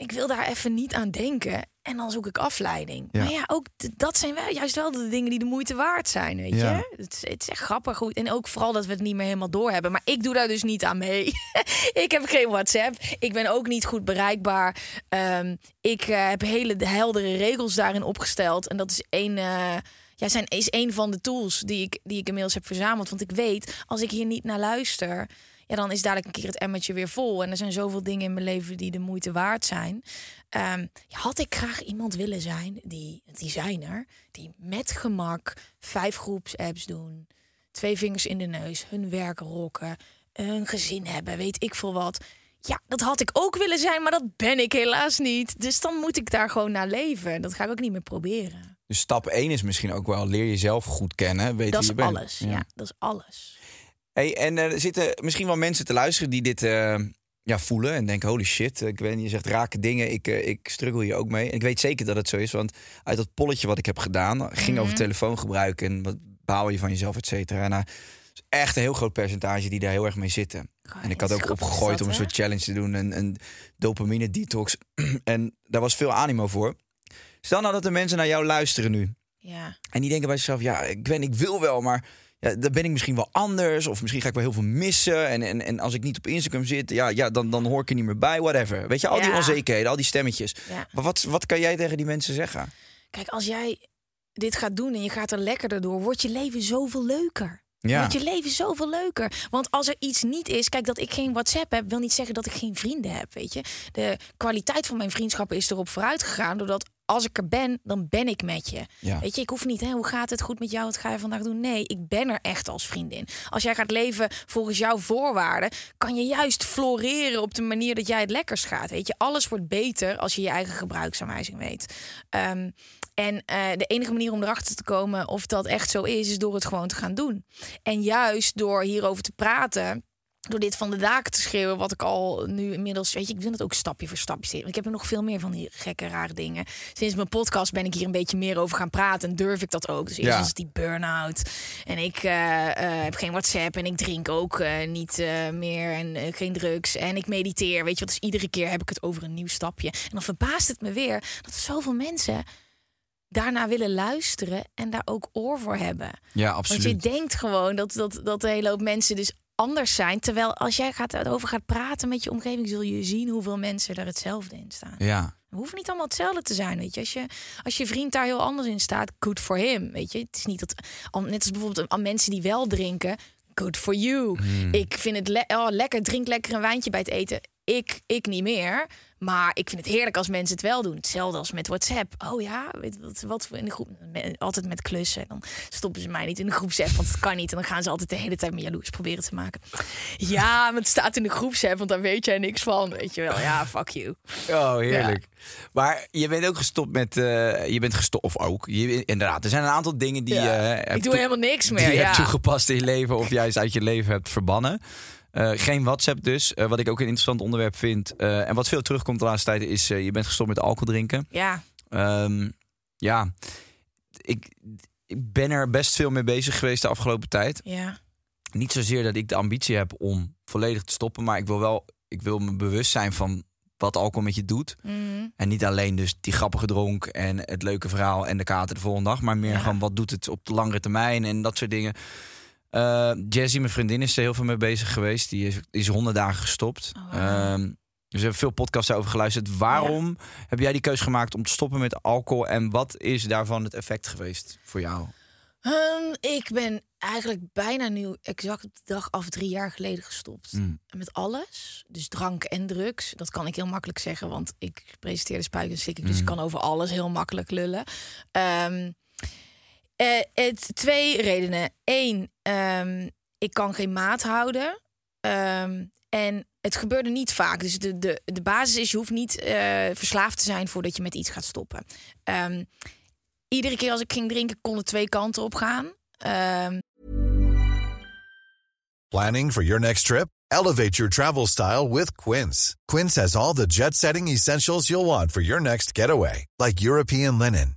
Ik wil daar even niet aan denken. En dan zoek ik afleiding. Ja. Maar ja, ook dat zijn wel juist wel de dingen die de moeite waard zijn, weet Ja. je? Het is, het is echt grappig goed. En ook vooral dat we het niet meer helemaal doorhebben. Maar ik doe daar dus niet aan mee. ik heb geen WhatsApp. Ik ben ook niet goed bereikbaar. Ehm, ik eh, heb hele heldere regels daarin opgesteld. En dat is één... eh, ja, zijn, is een van de tools die ik, die ik inmiddels heb verzameld. Want ik weet, als ik hier niet naar luister, ja, dan is dadelijk een keer het emmertje weer vol. En er zijn zoveel dingen in mijn leven die de moeite waard zijn. Ehm, had ik graag iemand willen zijn, die, die zijn er, die met gemak vijf groepsapps doen, twee vingers in de neus, hun werk rokken, een gezin hebben, weet ik veel wat. Ja, dat had ik ook willen zijn, maar dat ben ik helaas niet. Dus dan moet ik daar gewoon naar leven. Dat ga ik ook niet meer proberen. Dus stap 1 is misschien ook wel leer jezelf goed kennen. Weet Dat wie is je bent. alles. Ja. dat is alles. Hey, en eh, er zitten misschien wel mensen te luisteren die dit eh, ja, voelen en denken: holy shit, ik weet, niet, je zegt rake dingen, ik, eh, ik struggle hier ook mee. En ik weet zeker dat het zo is, want uit dat polletje wat ik heb gedaan ging over telefoongebruik en wat baal je van jezelf, et cetera. En, is echt een heel groot percentage die daar heel erg mee zitten. En ik had ook opgegooid dat, om een soort challenge te doen, een, een dopamine detox. en daar was veel animo voor. Stel nou dat de mensen naar jou luisteren nu. Ja. En die denken bij zichzelf, ja, ik, ben, ik wil wel, maar ja, dan ben ik misschien wel anders. Of misschien ga ik wel heel veel missen. En, en, en als ik niet op Instagram zit, ja, ja, dan, dan hoor ik er niet meer bij. Whatever. Weet je, al die Ja. onzekerheden, al die stemmetjes. Ja. Maar wat, wat kan jij tegen die mensen zeggen? Kijk, als jij dit gaat doen en je gaat er lekkerder door, wordt je leven zoveel leuker. Ja. Wordt je leven zoveel leuker. Want als er iets niet is, kijk, dat ik geen WhatsApp heb, wil niet zeggen dat ik geen vrienden heb. Weet je, de kwaliteit van mijn vriendschappen is erop vooruit gegaan, doordat als ik er ben, dan ben ik met je. Ja. Weet je, ik hoef niet, hè, hoe gaat het goed met jou? Wat ga je vandaag doen? Nee, ik ben er echt als vriendin. Als jij gaat leven volgens jouw voorwaarden, kan je juist floreren op de manier dat jij het lekkers gaat. Weet je, alles wordt beter als je je eigen gebruiksaanwijzing weet. Ehm, en eh, de enige manier om erachter te komen of dat echt zo is, is door het gewoon te gaan doen. En juist door hierover te praten. Door dit van de daken te schreeuwen, wat ik al nu inmiddels, weet je, ik wil het ook stapje voor stapje. Ik heb er nog veel meer van die gekke, rare dingen. Sinds mijn podcast ben ik hier een beetje meer over gaan praten en durf ik dat ook. Dus eerst Ja. was het die burn-out en ik eh, eh, heb geen WhatsApp en ik drink ook eh, niet meer en geen drugs en ik mediteer, weet je wat. Dus iedere keer heb ik het over een nieuw stapje. En dan verbaast het me weer dat er zoveel mensen daarna willen luisteren en daar ook oor voor hebben. Ja, Want je absoluut. denkt gewoon dat, dat, dat een hele hoop mensen dus anders zijn. Terwijl als jij gaat, erover gaat praten met je omgeving, zul je zien hoeveel mensen er hetzelfde in staan. Ja. We hoeven niet allemaal hetzelfde te zijn, weet je. Als je, als je vriend daar heel anders in staat, good for him, weet je. Het is niet dat, al- net als bijvoorbeeld aan mensen die wel drinken, good for you. Ik vind het le- oh, lekker, drink lekker een wijntje bij het eten. Ik, ik niet meer. Maar ik vind het heerlijk als mensen het wel doen. Hetzelfde als met WhatsApp. Oh ja, weet je wat, wat voor in de groep. Altijd met klussen. Dan stoppen ze mij niet in de groepsapp, want het kan niet. En dan gaan ze altijd de hele tijd me jaloers proberen te maken. Ja, maar het staat in de groepsapp, want daar weet jij niks van. Weet je wel, ja, fuck you. Oh, heerlijk. Maar je bent ook gestopt met... eh, je bent gestopt, of ook. Je, inderdaad, er zijn een aantal dingen die Ja. je... hebt ik doe helemaal niks die meer. je Ja. hebt toegepast in je leven of juist uit je leven hebt verbannen. Eh, geen WhatsApp dus, eh, wat ik ook een interessant onderwerp vind. Eh, en wat veel terugkomt de laatste tijd is, je bent gestopt met alcohol drinken. ja, Ehm, ja, ik, ik ben er best veel mee bezig geweest de afgelopen tijd. ja. Niet zozeer dat ik de ambitie heb om volledig te stoppen, maar ik wil wel, ik wil me bewust zijn van wat alcohol met je doet. Mhm. En niet alleen dus die grappige dronk en het leuke verhaal en de kater de volgende dag, maar meer Ja. gewoon wat doet het op de langere termijn en dat soort dingen. Eh Jessie, mijn vriendin, is er heel veel mee bezig geweest. Die is, is honderd dagen gestopt. Oh. Ehm, dus we hebben veel podcasts daarover geluisterd. Waarom heb jij die keuze gemaakt om te stoppen met alcohol? En wat is daarvan het effect geweest voor jou? Ehm, ik ben eigenlijk bijna nu exact de dag af drie jaar geleden gestopt. Mm. Met alles. Dus drank en drugs. Dat kan ik heel makkelijk zeggen, want ik presenteer de spuik en slik. Dus ik kan over alles heel makkelijk lullen. Ehm, eh, het, twee redenen. Eén, ehm, ik kan geen maat houden. Ehm, en het gebeurde niet vaak. Dus de, de, de basis is, je hoeft niet eh, verslaafd te zijn voordat je met iets gaat stoppen. Ehm, iedere keer als ik ging drinken, kon het twee kanten op gaan. Planning for your next trip? Elevate your travel style with Quince. Quince has all the jet setting essentials you'll want for your next getaway, like European linen,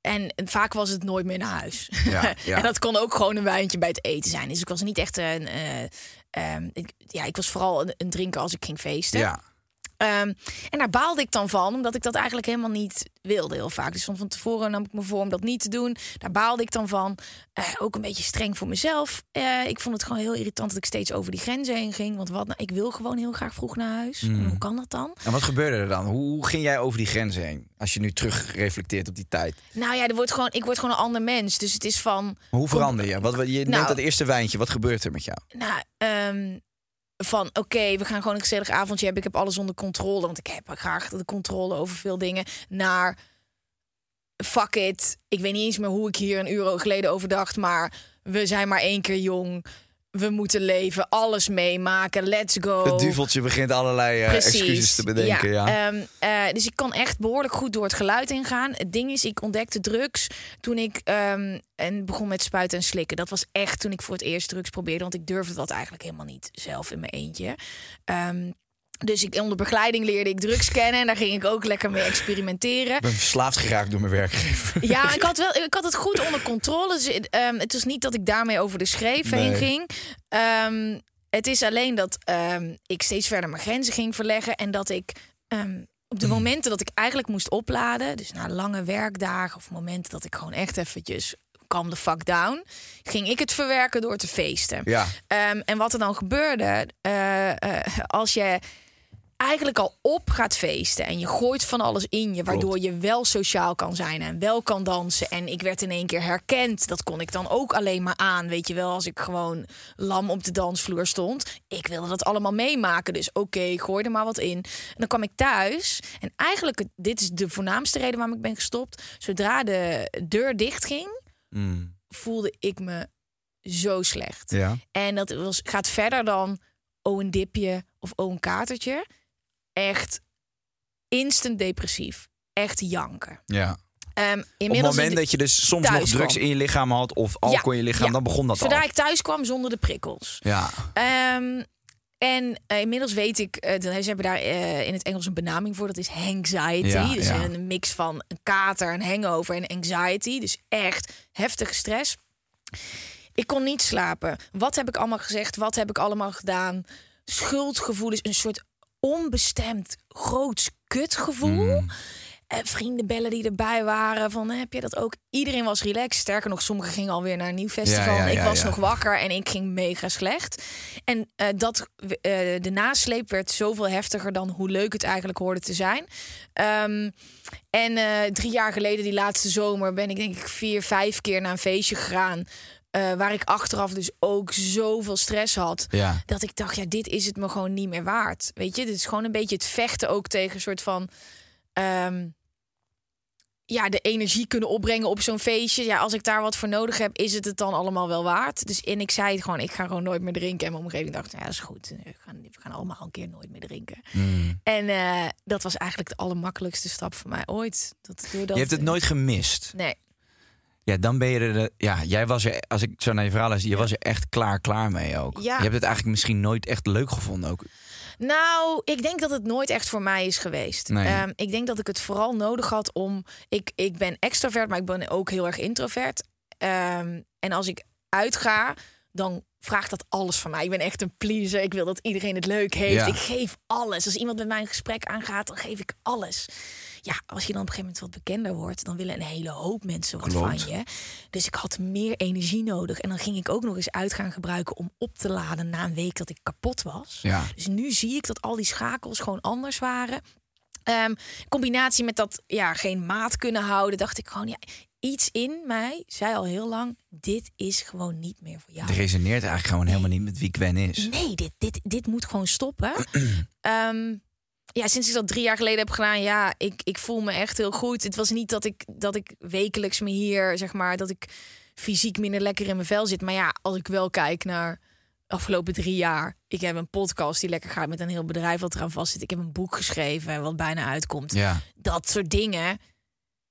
En vaak was het nooit meer naar huis. Ja, ja. en dat kon ook gewoon een wijntje bij het eten zijn. Dus ik was niet echt een. eh, ehm, ik, ja, ik was vooral een, een drinker als ik ging feesten. Ja, Ehm, en daar baalde ik dan van, omdat ik dat eigenlijk helemaal niet wilde heel vaak. Dus van van tevoren nam ik me voor om dat niet te doen. Daar baalde ik dan van. Eh, ook een beetje streng voor mezelf. Eh, ik vond het gewoon heel irritant dat ik steeds over die grenzen heen ging. Want wat, nou, ik wil gewoon heel graag vroeg naar huis. En hoe kan dat dan? en wat gebeurde er dan? Hoe ging jij over die grenzen heen? Als je nu terug reflecteert op die tijd. Nou ja, er wordt gewoon, ik word gewoon een ander mens. Dus het is van. Maar hoe verander je? Wat, je neemt Nou. dat eerste wijntje. Wat gebeurt er met jou? Nou, ehm, van oké, we gaan gewoon een gezellig avondje hebben. Ik heb alles onder controle, want ik heb graag de controle over veel dingen. Naar fuck it. Ik weet niet eens meer hoe ik hier een uur geleden over dacht, maar we zijn maar één keer jong. We moeten leven, alles meemaken. Let's go. Het duveltje begint allerlei eh, excuses te bedenken. Ja, Ehm, eh, dus ik kan echt behoorlijk goed door het geluid ingaan. Het ding is, ik ontdekte drugs toen ik ehm, en begon met spuiten en slikken. Dat was echt toen ik voor het eerst drugs probeerde. Want ik durfde dat eigenlijk helemaal niet zelf in mijn eentje. Ehm, Dus ik, onder begeleiding leerde ik drugs kennen. En daar ging ik ook lekker mee experimenteren. Ik ben verslaafd geraakt door mijn werkgever. Ja, ik had, wel, ik had het goed onder controle. Dus, ehm, het was niet dat ik daarmee over de schreef heen ging. Ehm, het is alleen dat ehm, ik steeds verder mijn grenzen ging verleggen. En dat ik op de momenten dat ik eigenlijk moest opladen... dus na lange werkdagen of momenten dat ik gewoon echt eventjes... calm the fuck down, ging ik het verwerken door te feesten. Ja. En wat er dan gebeurde, eh, eh, als je eigenlijk al op gaat feesten en je gooit van alles in je, waardoor je wel sociaal kan zijn en wel kan dansen. En ik werd in één keer herkend. Dat kon ik dan ook alleen maar aan, weet je wel, als ik gewoon lam op de dansvloer stond. Ik wilde dat allemaal meemaken, dus oké, gooi er maar wat in. En dan kwam ik thuis en eigenlijk, dit is de voornaamste reden waarom ik ben gestopt. Zodra de deur dicht ging, Mm. voelde ik me zo slecht. Ja. En dat was, gaat verder dan oh een dipje of oh een katertje. Echt instant depressief. Echt janken. ja. Ehm, Op het moment dat je dus soms nog drugs kwam. in je lichaam had of alcohol in je lichaam, ja. dan begon dat Zodra al. ik thuis kwam zonder de prikkels. Ja. Ehm, en eh, inmiddels weet ik, eh, ze hebben daar eh, in het Engels een benaming voor. Dat is anxiety. Ja, dus ja. een mix van een kater, een hangover en anxiety. Dus echt heftige stress. Ik kon niet slapen. Wat heb ik allemaal gezegd? Wat heb ik allemaal gedaan? Schuldgevoelens, een soort onbestemd groots kutgevoel. Eh, vrienden bellen die erbij waren. Van, heb je dat ook? Iedereen was relaxed. Sterker nog, sommigen gingen alweer naar een nieuw festival. Ja, ja, ik was nog wakker en ik ging mega slecht. En eh, dat, eh, de nasleep werd zoveel heftiger dan hoe leuk het eigenlijk hoorde te zijn. Ehm, en eh, drie jaar geleden, die laatste zomer, ben ik denk ik vier, vijf keer naar een feestje gegaan. Eh, waar ik achteraf dus ook zoveel stress had. Ja. Dat ik dacht, ja, dit is het me gewoon niet meer waard. Weet je, dit is gewoon een beetje het vechten ook tegen een soort van. ehm, ja, de energie kunnen opbrengen op zo'n feestje. Ja, als ik daar wat voor nodig heb, is het het dan allemaal wel waard? Dus en ik zei het gewoon, ik ga gewoon nooit meer drinken. En mijn omgeving dacht, ja, dat is goed. We gaan, we gaan allemaal een keer nooit meer drinken. Mm. En eh, dat was eigenlijk de allermakkelijkste stap voor mij ooit. Dat, doordat, Je hebt het nooit gemist. Nee. Ja, dan ben je er. de- Ja, jij was er. Als ik zo naar je verhaal luister, je was er echt klaar, klaar mee ook. Ja. Je hebt het eigenlijk misschien nooit echt leuk gevonden ook. Nou, ik denk dat het nooit echt voor mij is geweest. Nee. Ehm, ik denk dat ik het vooral nodig had om. Ik, ik ben extrovert, maar ik ben ook heel erg introvert. Ehm, en als ik uitga, dan vraagt dat alles van mij. Ik ben echt een pleaser. Ik wil dat iedereen het leuk heeft. Ja. Ik geef alles. Als iemand met mij een gesprek aangaat, dan geef ik alles. Ja, als je dan op een gegeven moment wat bekender wordt, dan willen een hele hoop mensen wat Klopt. van je. Dus ik had meer energie nodig. En dan ging ik ook nog eens uit gaan gebruiken om op te laden na een week dat ik kapot was. Ja. Dus nu zie ik dat al die schakels gewoon anders waren. Ehm, combinatie met dat ja, geen maat kunnen houden, dacht ik gewoon, ja, iets in mij zei al heel lang: dit is gewoon niet meer voor jou. Het resoneert eigenlijk gewoon helemaal niet met wie Gwen is. Nee, dit, dit, dit moet gewoon stoppen. Ehm, ja, sinds ik dat drie jaar geleden heb gedaan, ja, ik, ik voel me echt heel goed. Het was niet dat ik, dat ik wekelijks me hier, zeg maar, dat ik fysiek minder lekker in mijn vel zit. Maar ja, als ik wel kijk naar de afgelopen drie jaar. Ik heb een podcast die lekker gaat met een heel bedrijf wat eraan vast zit. Ik heb een boek geschreven wat bijna uitkomt. Ja. Dat soort dingen.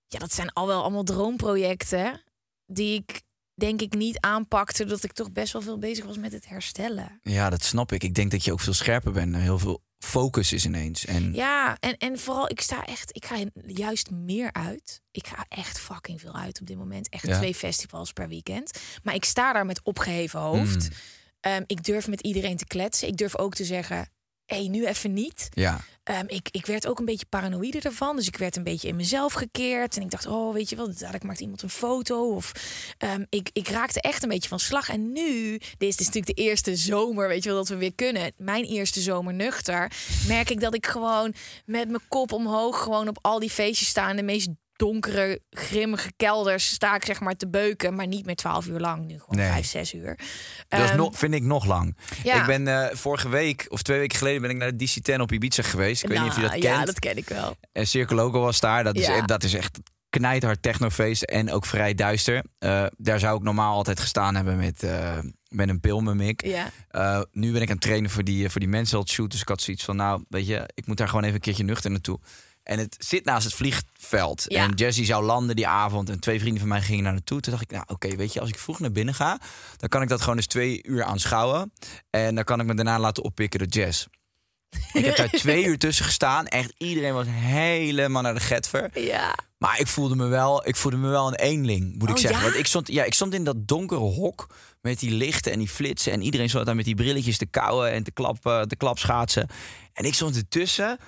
Ja, dat zijn al wel allemaal droomprojecten die ik denk ik niet aanpakte. Dat ik toch best wel veel bezig was met het herstellen. ja, dat snap ik. Ik denk dat je ook veel scherper bent. Er heel veel focus is ineens. En Ja, en, en vooral, ik sta echt, ik ga juist meer uit. Ik ga echt fucking veel uit op dit moment. Echt Ja. twee festivals per weekend. Maar ik sta daar met opgeheven hoofd. Mm. Ehm, ik durf met iedereen te kletsen. Ik durf ook te zeggen, hey, nu even niet. ja, Ehm, ik, ik werd ook een beetje paranoïde ervan. Dus ik werd een beetje in mezelf gekeerd. En ik dacht, oh, weet je wel, dadelijk maakt iemand een foto. Of ehm, ik, ik raakte echt een beetje van slag. En nu, dit is, dit is natuurlijk de eerste zomer, weet je wel, dat we weer kunnen. Mijn eerste zomer nuchter. Merk ik dat ik gewoon met mijn kop omhoog gewoon op al die feestjes sta. In de meest donkere, grimmige kelders sta ik zeg maar te beuken. Maar niet meer twaalf uur lang, nu gewoon Nee. vijf, zes uur. dat is Ehm, nog, vind ik nog lang. ja. Ik ben eh, vorige week of twee weken geleden ben ik naar de DC-10 op Ibiza geweest. Ik weet niet of je dat nou, kent. Ja, dat ken ik wel. En Circle Loco was daar. Dat is, Ja. dat is echt knijthard technofeest en ook vrij duister. Eh, daar zou ik normaal altijd gestaan hebben met, eh, met een pil, met Mick. Ja. Eh, nu ben ik aan het trainen voor die, voor die mensen shoot. Dus ik had zoiets van, nou, weet je, ik moet daar gewoon even een keertje nuchter naartoe. En het zit naast het vliegveld. Ja. En Jesse zou landen die avond. En twee vrienden van mij gingen naar naartoe. Toen dacht ik, nou oké, weet je, als ik vroeg naar binnen ga... dan kan ik dat gewoon eens twee uur aanschouwen. En dan kan ik me daarna laten oppikken door Jess. Ik heb daar twee uur tussen gestaan. Echt iedereen was helemaal naar de getver. Ja. Maar ik voelde me wel, ik voelde me wel een eenling, moet ik Oh, zeggen. ja? Want ik stond, ja, ik stond in dat donkere hok met die lichten en die flitsen. En iedereen stond daar met die brilletjes te kauwen en te, klap, te klapschaatsen. En ik stond ertussen.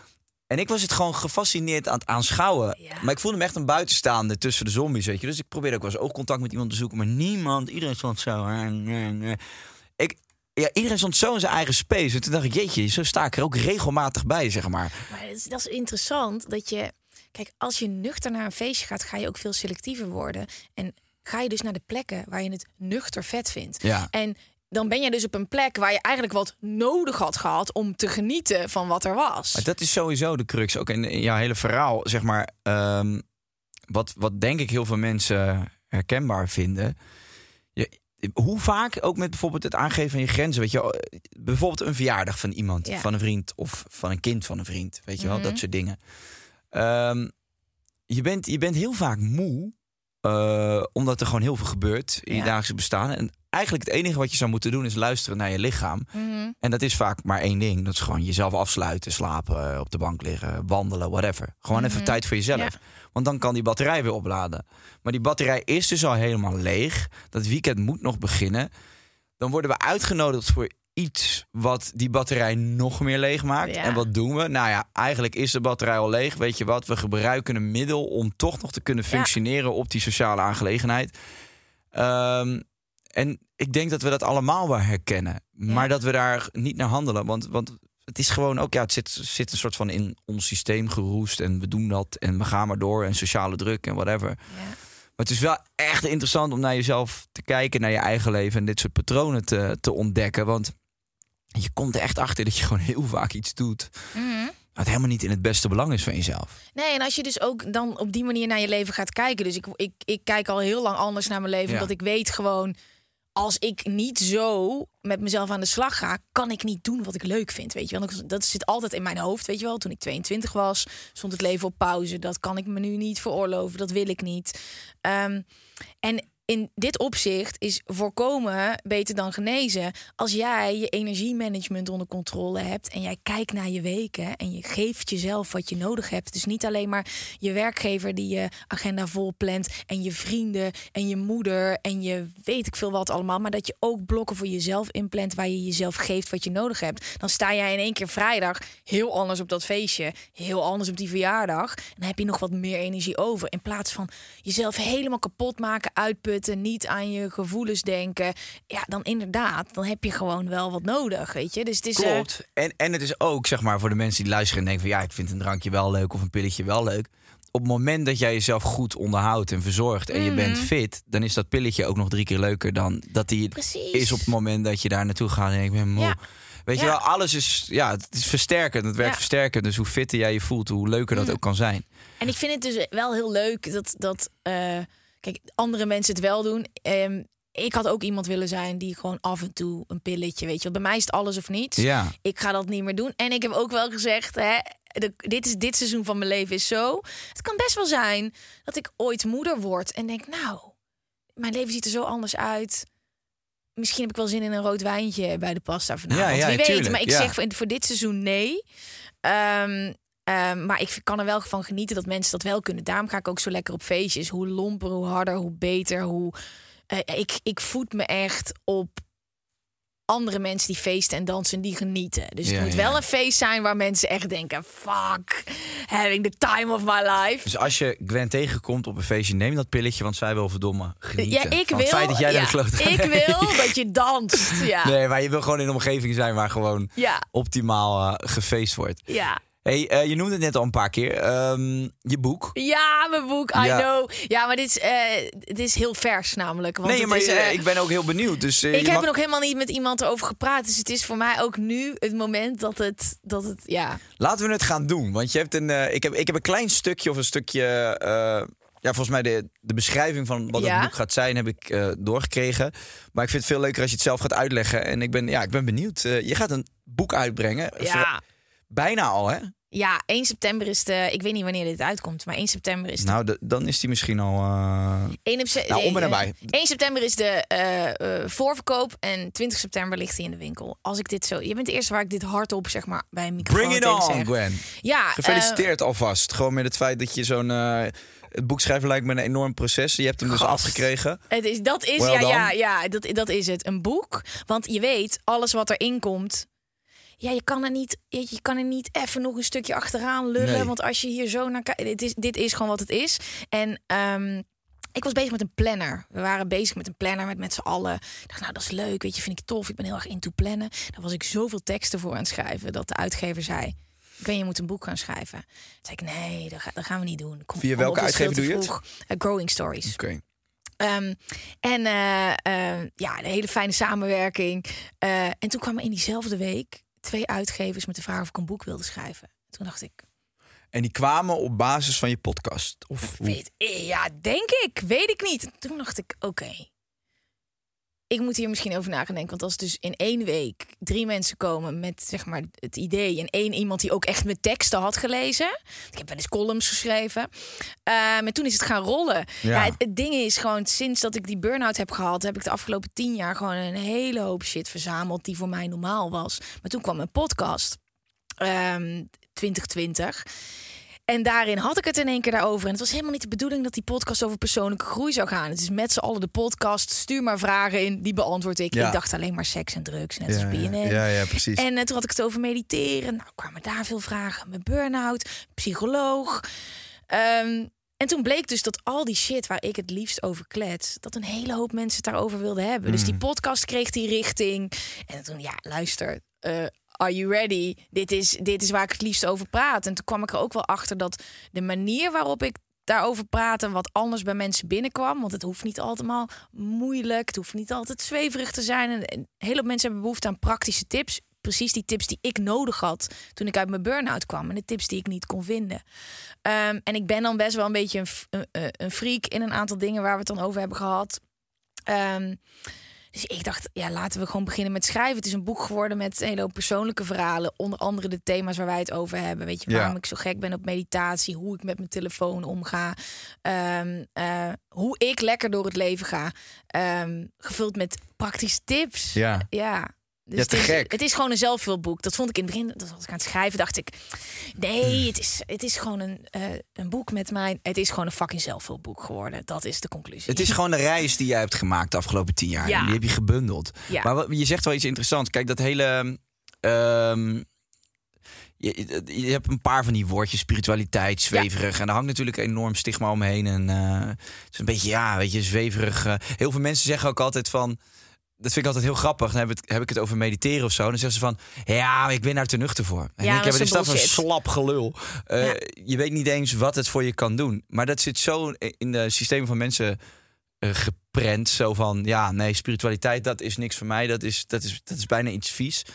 En ik was het gewoon gefascineerd aan het aanschouwen. Ja. Maar ik voelde me echt een buitenstaande tussen de zombies, weet je. Dus ik probeerde ook wel eens oogcontact met iemand te zoeken. Maar niemand, iedereen stond zo. Ik, ja, iedereen stond zo in zijn eigen space. En toen dacht ik, jeetje, zo sta ik er ook regelmatig bij, zeg maar. Maar dat is, dat is interessant dat je. Kijk, als je nuchter naar een feestje gaat, ga je ook veel selectiever worden. En ga je dus naar de plekken waar je het nuchter vet vindt. Ja. En dan ben je dus op een plek waar je eigenlijk wat nodig had gehad om te genieten van wat er was. Maar dat is sowieso de crux. Ook in, in jouw hele verhaal, zeg maar. ehm, wat, wat denk ik heel veel mensen herkenbaar vinden. Je, hoe vaak, ook met bijvoorbeeld het aangeven van je grenzen. Weet je, bijvoorbeeld een verjaardag van iemand, Ja. van een vriend of van een kind van een vriend. Weet je wel, Mhm. dat soort dingen. Ehm, je, bent, je bent heel vaak moe, eh, omdat er gewoon heel veel gebeurt in je dagelijkse bestaan. En eigenlijk het enige wat je zou moeten doen is luisteren naar je lichaam. Mhm. En dat is vaak maar één ding. Dat is gewoon jezelf afsluiten, slapen, op de bank liggen, wandelen, whatever. Gewoon even tijd voor jezelf. Ja. Want dan kan die batterij weer opladen. Maar die batterij is dus al helemaal leeg. Dat weekend moet nog beginnen. Dan worden we uitgenodigd voor iets wat die batterij nog meer leeg maakt. Ja. En wat doen we? Nou ja, eigenlijk is de batterij al leeg. Weet je wat? We gebruiken een middel om toch nog te kunnen Ja. functioneren op die sociale aangelegenheid. Ehm, en ik denk dat we dat allemaal wel herkennen. Maar dat we daar niet naar handelen. Want, want het is gewoon ook, ja, het zit, zit een soort van in ons systeem geroest. En we doen dat en we gaan maar door. En sociale druk en whatever. Ja. Maar het is wel echt interessant om naar jezelf te kijken, naar je eigen leven en dit soort patronen te, te ontdekken. Want je komt er echt achter dat je gewoon heel vaak iets doet. Mhm. Wat helemaal niet in het beste belang is van jezelf. Nee, en als je dus ook dan op die manier naar je leven gaat kijken. Dus ik, ik, ik kijk al heel lang anders naar mijn leven. Ja. Omdat ik weet gewoon, als ik niet zo met mezelf aan de slag ga, kan ik niet doen wat ik leuk vind. Weet je wel, Dat- dat zit altijd in mijn hoofd. Weet je wel, toen ik 22 was, stond het leven op pauze. Dat kan ik me nu niet veroorloven. Dat wil ik niet. Ehm, en in dit opzicht is voorkomen beter dan genezen. Als jij je energiemanagement onder controle hebt en jij kijkt naar je weken en je geeft jezelf wat je nodig hebt. Dus niet alleen maar je werkgever die je agenda vol plant en je vrienden en je moeder en je weet ik veel wat allemaal, maar dat je ook blokken voor jezelf inplant waar je jezelf geeft wat je nodig hebt. Dan sta jij in één keer vrijdag heel anders op dat feestje, heel anders op die verjaardag en dan heb je nog wat meer energie over in plaats van jezelf helemaal kapot maken, uitputten, niet aan je gevoelens denken. Ja, dan inderdaad, dan heb je gewoon wel wat nodig, weet je. Dus het is eh, Klopt. En, en het is ook, zeg maar, voor de mensen die luisteren en denken van ja, ik vind een drankje wel leuk of een pilletje wel leuk. Op het moment dat jij jezelf goed onderhoudt en verzorgt en je bent fit, dan is dat pilletje ook nog drie keer leuker dan dat die Precies. is op het moment dat je daar naartoe gaat en ik ben moe. Ja. Weet je wel, alles is, ja, het is versterkend, het werkt Ja. versterkend. Dus hoe fitter jij je voelt, hoe leuker dat ook kan zijn. En ik vind het dus wel heel leuk dat, dat eh, kijk, andere mensen het wel doen. Ehm, ik had ook iemand willen zijn die gewoon af en toe een pilletje, weet je. Bij mij is het alles of niets. Ja. Ik ga dat niet meer doen. En ik heb ook wel gezegd, hè, de, dit, is, dit seizoen van mijn leven is zo. Het kan best wel zijn dat ik ooit moeder word en denk, nou, mijn leven ziet er zo anders uit. Misschien heb ik wel zin in een rood wijntje bij de pasta vanavond. Ja, ja, Wie weet, tuurlijk, maar ik zeg voor, voor dit seizoen nee. Ehm, ehm, maar ik kan er wel van genieten dat mensen dat wel kunnen. Daarom ga ik ook zo lekker op feestjes. Hoe lomper, hoe harder, hoe beter. Hoe, eh, ik, ik voed me echt op andere mensen die feesten en dansen en die genieten. Dus het Ja, moet ja. wel een feest zijn waar mensen echt denken... fuck, having the time of my life. Dus als je Gwen tegenkomt op een feestje, neem dat pilletje, want zij wil verdomme genieten. Ja, ik wil, het feit dat jij ja, daar ik wil dat je danst. Ja, Nee, maar je wil gewoon in een omgeving zijn waar gewoon optimaal eh, gefeest wordt. ja. Hey, eh, je noemde het net al een paar keer. ehm, je boek. Ja, mijn boek, I Ja. know. Ja, maar dit is, dit is heel vers namelijk. Want nee, het maar is, eh, ik ben ook heel benieuwd. Dus, ik heb mag- er nog helemaal niet met iemand over gepraat. Dus het is voor mij ook nu het moment dat het, dat het ja. Laten we het gaan doen. Want je hebt een, ik, heb, ik heb een klein stukje of een stukje. ja, volgens mij de, de beschrijving van wat Ja. het boek gaat zijn, heb ik doorgekregen. Maar ik vind het veel leuker als je het zelf gaat uitleggen. En ik ben, ja, ik ben benieuwd. Je gaat een boek uitbrengen. Ja, Bijna al, hè? Ja, 1 september is de. Ik weet niet wanneer dit uitkomt, maar 1 september is de. Nou, de- dan is die misschien al... eh, 1, op se- Nou, om en eh, nabij. 1 september is de eh, eh, voorverkoop en 20 september ligt hij in de winkel. Als ik dit zo. Je bent de eerste waar ik dit hardop zeg maar bij een microfoon Bring it on, zeg. Gwen. Ja, eh, Gefeliciteerd alvast. Gewoon met het feit dat je zo'n... eh, het boek schrijven lijkt me een enorm proces. Je hebt hem dus afgekregen. Het is, dat is, Well ja, ja, ja dat, dat is het. Een boek. Want je weet, alles wat erin komt. Ja, je kan er niet, je, kan er niet even nog een stukje achteraan lullen. Nee. Want als je hier zo naar kijkt, dit is, dit is gewoon wat het is. En ehm, ik was bezig met een planner. We waren bezig met een planner met, met z'n allen. Ik dacht, nou, dat is leuk. Weet je, vind ik tof. Ik ben heel erg into plannen. Daar was ik zoveel teksten voor aan het schrijven dat de uitgever zei. Ik weet, je moet een boek gaan schrijven. Toen zei ik, nee, dat, ga- dat gaan we niet doen. Kom, Via welke het uitgever doe je vroeg. Eh, Growing Stories. Oké. Ehm, en eh, eh, ja, een hele fijne samenwerking. En toen kwamen in diezelfde week twee uitgevers met de vraag of ik een boek wilde schrijven. Toen dacht ik, En die kwamen op basis van je podcast? Of weet, ja, denk ik, weet ik niet. Toen dacht ik, oké. Ik moet hier misschien over na gaan denken. Want als dus in één week drie mensen komen met zeg maar het idee. En één iemand die ook echt met teksten had gelezen. Ik heb wel eens columns geschreven. Maar toen is het gaan rollen. Ja. Ja. het, het ding is gewoon, sinds dat ik die burn-out heb gehad, heb ik de afgelopen tien jaar gewoon een hele hoop shit verzameld die voor mij normaal was. Maar toen kwam een podcast. ehm 2020. En daarin had ik het in één keer daarover. En het was helemaal niet de bedoeling dat die podcast over persoonlijke groei zou gaan. Het is met z'n allen de podcast. Stuur maar vragen in, die beantwoord ik. Ja. Ik dacht alleen maar seks en drugs, net als BNN. ja, ja, precies. En eh, toen had ik het over mediteren. Nou, kwamen daar veel vragen. Mijn burn-out, psycholoog. Ehm, en toen bleek dus dat al die shit waar ik het liefst over klets, dat een hele hoop mensen het daarover wilden hebben. Dus die podcast kreeg die richting. En toen, ja, luister, eh, are you ready? Dit is, dit is waar ik het liefst over praat. En toen kwam ik er ook wel achter dat de manier waarop ik daarover praat en wat anders bij mensen binnenkwam. Want het hoeft niet allemaal moeilijk. Het hoeft niet altijd zweverig te zijn. En, en een hele hoop mensen hebben behoefte aan praktische tips. Precies die tips die ik nodig had toen ik uit mijn burn-out kwam. En de tips die ik niet kon vinden. Ehm, en ik ben dan best wel een beetje een, een, een- een freak in een aantal dingen waar we het dan over hebben gehad. Ehm, dus ik dacht, ja, laten we gewoon beginnen met schrijven. Het is een boek geworden met een hele hoop persoonlijke verhalen. Onder andere de thema's waar wij het over hebben. Weet je, Ja. waarom ik zo gek ben op meditatie. Hoe ik met mijn telefoon omga. ehm, eh, hoe ik lekker door het leven ga. Ehm, gevuld met praktische tips. Ja. Ja. Dus Ja, te het, is, gek. het is gewoon een zelfhulpboek. Dat vond ik in het begin, dat als ik aan het schrijven, dacht ik... Nee, het is, het is gewoon een, eh, een boek met mijn... Het is gewoon een fucking zelfhulpboek geworden. Dat is de conclusie. Het is gewoon de reis die jij hebt gemaakt de afgelopen tien jaar. Ja. En die heb je gebundeld. Ja. Maar wat- je zegt wel iets interessants. Kijk, dat hele... ehm, je, je hebt een paar van die woordjes, spiritualiteit, zweverig. En daar hangt natuurlijk een enorm stigma omheen. En eh, het is een beetje, ja, weet je, zweverig. eh. heel veel mensen zeggen ook altijd van... Dat vind ik altijd heel grappig. Dan heb, ik het, heb ik het over mediteren of zo. Dan zeggen ze van, ja, ik ben daar te nuchter voor. En Ja, ik heb is is dat een slap gelul. Eh, Ja. Je weet niet eens wat het voor je kan doen. Maar dat zit zo in de systeem van mensen eh, geprent. Zo van, ja, nee, spiritualiteit, dat is niks voor mij. Dat is, dat is, dat is bijna iets vies.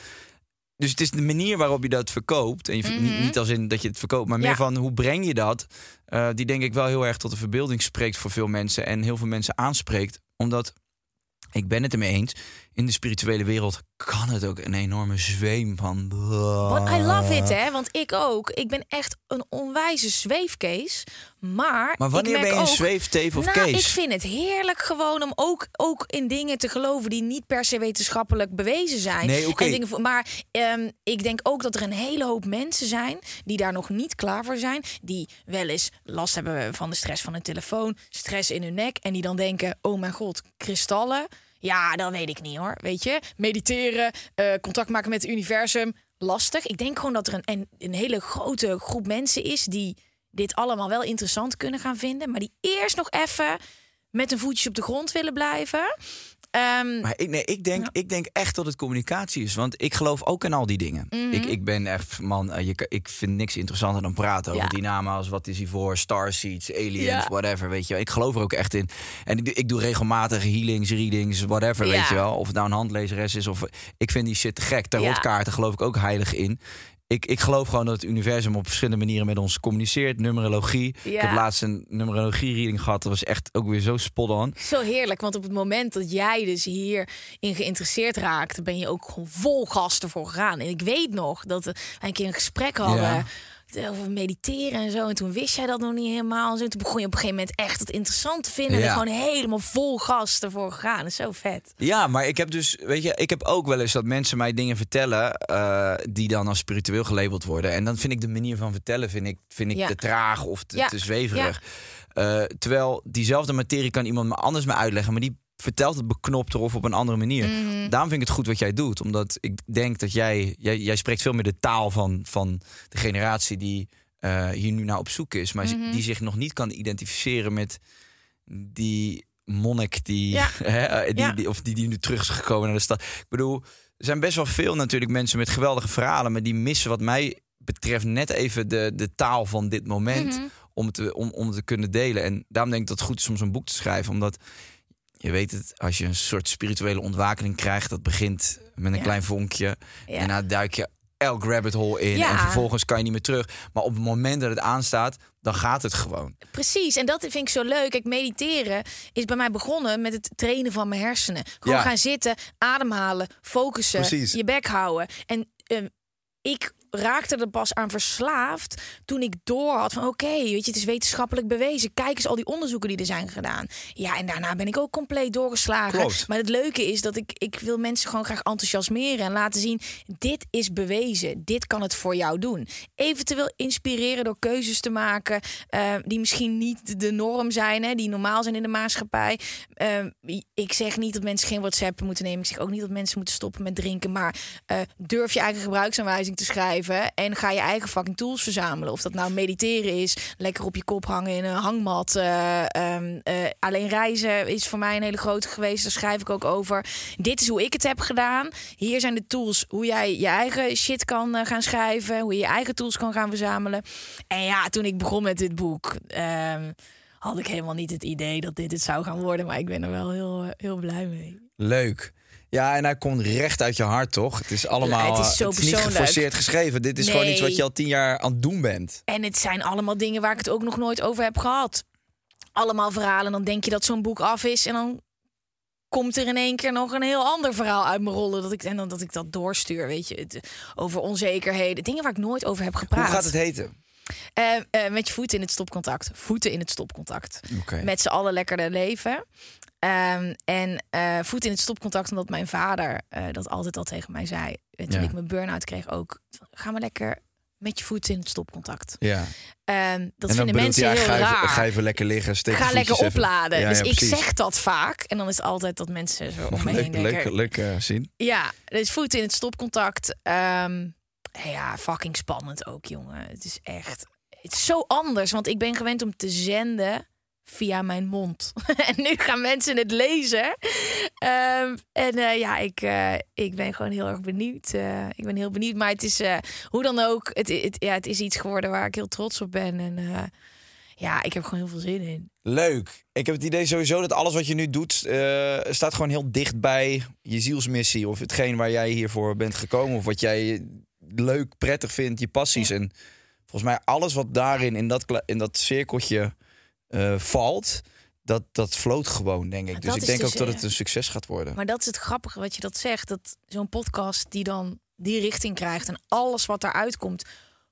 Dus het is de manier waarop je dat verkoopt. En je, niet, niet als in dat je het verkoopt, maar meer Mhm. Van hoe breng je dat? Eh, die denk ik wel heel erg tot de verbeelding spreekt voor veel mensen. En heel veel mensen aanspreekt. Omdat, ik ben het ermee eens, in de spirituele wereld kan het ook een enorme zweem van... But I love it, hè? Want ik ook. Ik ben echt een onwijze zweefkees. Maar, Maar wanneer ben je een zweefteef of nou, kees? ik vind het heerlijk gewoon om ook, ook in dingen te geloven die niet per se wetenschappelijk bewezen zijn. Nee, oké. En dingen voor- maar ehm, ik denk ook dat er een hele hoop mensen zijn die daar nog niet klaar voor zijn. Die wel eens last hebben van de stress van hun telefoon, stress in hun nek. En die dan denken: oh mijn god, kristallen. Ja, dat weet ik niet hoor. Weet je, mediteren, eh, contact maken met het universum, lastig. Ik denk gewoon dat er een, een, een hele grote groep mensen is die dit allemaal wel interessant kunnen gaan vinden, maar die eerst nog even met hun voetjes op de grond willen blijven. Ehm, Maar ik, nee, ik, denk, ik denk echt dat het communicatie is. Want ik geloof ook in al die dingen. Mhm. ik, ik ben echt, man, eh, je, ik vind niks interessanter dan praten over Ja. die als wat is hij voor, starseeds, aliens, Ja. whatever, weet je wel. Ik geloof er ook echt in. En ik, doe- ik doe regelmatig healings, readings, whatever, weet je wel. Of het nou een handlezeres is of... Ik vind die shit gek. Tarotkaarten geloof ik ook heilig in. Ik, ik geloof gewoon dat het universum op verschillende manieren met ons communiceert. Numerologie. Ik heb laatst een numerologie-reading gehad. Dat was echt ook weer zo spot on. Zo heerlijk, want op het moment dat jij dus hierin geïnteresseerd raakt, ben je ook gewoon vol gas ervoor gegaan. En ik weet nog dat we een keer een gesprek hadden. Ja. Over mediteren en zo. En toen wist jij dat nog niet helemaal. En toen begon je op een gegeven moment echt het interessant te vinden. Ja. En gewoon helemaal vol gas ervoor gegaan. Dat is zo vet. Ja, maar ik heb dus, weet je, ik heb ook wel eens dat mensen mij dingen vertellen eh, die dan als spiritueel gelabeld worden. En dan vind ik de manier van vertellen vind ik, vind ik Ja. te traag of te, Ja. te zweverig. Eh, terwijl diezelfde materie kan iemand me anders me uitleggen, maar die vertelt het beknopter of op een andere manier. Mhm. Daarom vind ik het goed wat jij doet, omdat ik denk dat jij, jij, jij spreekt veel meer de taal van, van de generatie die eh, hier nu naar op zoek is, maar Mhm. die zich nog niet kan identificeren met die monnik die, Ja. hè, die, Ja. die- of die, die nu terug is gekomen naar de stad. Ik bedoel, er zijn best wel veel natuurlijk mensen met geweldige verhalen, maar die missen wat mij betreft net even de, de taal van dit moment Mhm. om, het te, om, om te kunnen delen. En daarom denk ik dat het goed is om zo'n boek te schrijven, omdat je weet het, als je een soort spirituele ontwakening krijgt, dat begint met een Ja. klein vonkje. Ja. En dan duik je elk rabbit hole in Ja. en vervolgens kan je niet meer terug. Maar op het moment dat het aanstaat, dan gaat het gewoon. Precies, en dat vind ik zo leuk. Kijk, mediteren is bij mij begonnen met het trainen van mijn hersenen. Gewoon Ja. gaan zitten, ademhalen, focussen, Precies. je bek houden. En ehm, ik raakte er pas aan verslaafd toen ik door had van oké, weet je, het is wetenschappelijk bewezen. Kijk eens al die onderzoeken die er zijn gedaan. Ja, en daarna ben ik ook compleet doorgeslagen. Klopt. Maar het leuke is dat ik, ik wil mensen gewoon graag enthousiasmeren en laten zien, dit is bewezen. Dit kan het voor jou doen. Eventueel inspireren door keuzes te maken eh, die misschien niet de norm zijn, hè, die normaal zijn in de maatschappij. Eh, ik zeg niet dat mensen geen WhatsApp moeten nemen. Ik zeg ook niet dat mensen moeten stoppen met drinken. Maar eh, durf je eigen gebruiksaanwijzing te schrijven en ga je eigen fucking tools verzamelen. Of dat nou mediteren is, lekker op je kop hangen in een hangmat. eh, ehm, eh, alleen reizen is voor mij een hele grote geweest. Daar schrijf ik ook over. Dit is hoe ik het heb gedaan. Hier zijn de tools hoe jij je eigen shit kan eh, gaan schrijven. Hoe je je eigen tools kan gaan verzamelen. En ja, toen ik begon met dit boek... ehm, had ik helemaal niet het idee dat dit het zou gaan worden. Maar ik ben er wel heel, heel blij mee. Leuk. Ja, en hij komt recht uit je hart, toch? Het is allemaal. Het is zo niet geforceerd geschreven. Dit is gewoon iets wat je al tien jaar aan het doen bent. En het zijn allemaal dingen waar ik het ook nog nooit over heb gehad. Allemaal verhalen. Dan denk je dat zo'n boek af is. En dan komt er in één keer nog een heel ander verhaal uit mijn rollen. Dat ik, en dan dat ik dat doorstuur, weet je. Het, over onzekerheden. Dingen waar ik nooit over heb gepraat. Hoe gaat het heten? Eh, eh, met je voeten in het stopcontact. Voeten in het stopcontact. Met z'n allen lekker leven. Ehm, en eh voeten in het stopcontact, omdat mijn vader eh, dat altijd al tegen mij zei. En toen Ja. ik mijn burn-out kreeg ook. Ga maar lekker met je voeten in het stopcontact. Ja. Ehm, dat vinden mensen hij, heel ga even, raar. Ga even lekker liggen, steek Ga lekker opladen. Ja, dus ja, ik precies. zeg dat vaak. En dan is het altijd dat mensen zo om me heen denken. leuk eh, zien. Ja, dus voeten in het stopcontact. Ehm, ja, fucking spannend ook, jongen. Het is echt... Het is zo anders, want ik ben gewend om te zenden via mijn mond. en nu gaan mensen het lezen. Ehm, en eh, ja, ik, eh, ik ben gewoon heel erg benieuwd. Eh, ik ben heel benieuwd, maar het is hoe dan ook. Het, het, ja, het is iets geworden waar ik heel trots op ben. En ja, ik heb gewoon heel veel zin in. Leuk. Ik heb het idee sowieso dat alles wat je nu doet... staat gewoon heel dicht bij je zielsmissie... of hetgeen waar jij hiervoor bent gekomen... of wat jij leuk, prettig vindt, je passies. En volgens mij alles wat daarin, in dat, in dat cirkeltje eh, valt... Dat, dat floot gewoon, denk ik. Maar Dus ik denk dus, ook dat eh, het een succes gaat worden. Maar dat is het grappige wat je dat zegt. Dat zo'n podcast die dan die richting krijgt en alles wat eruit komt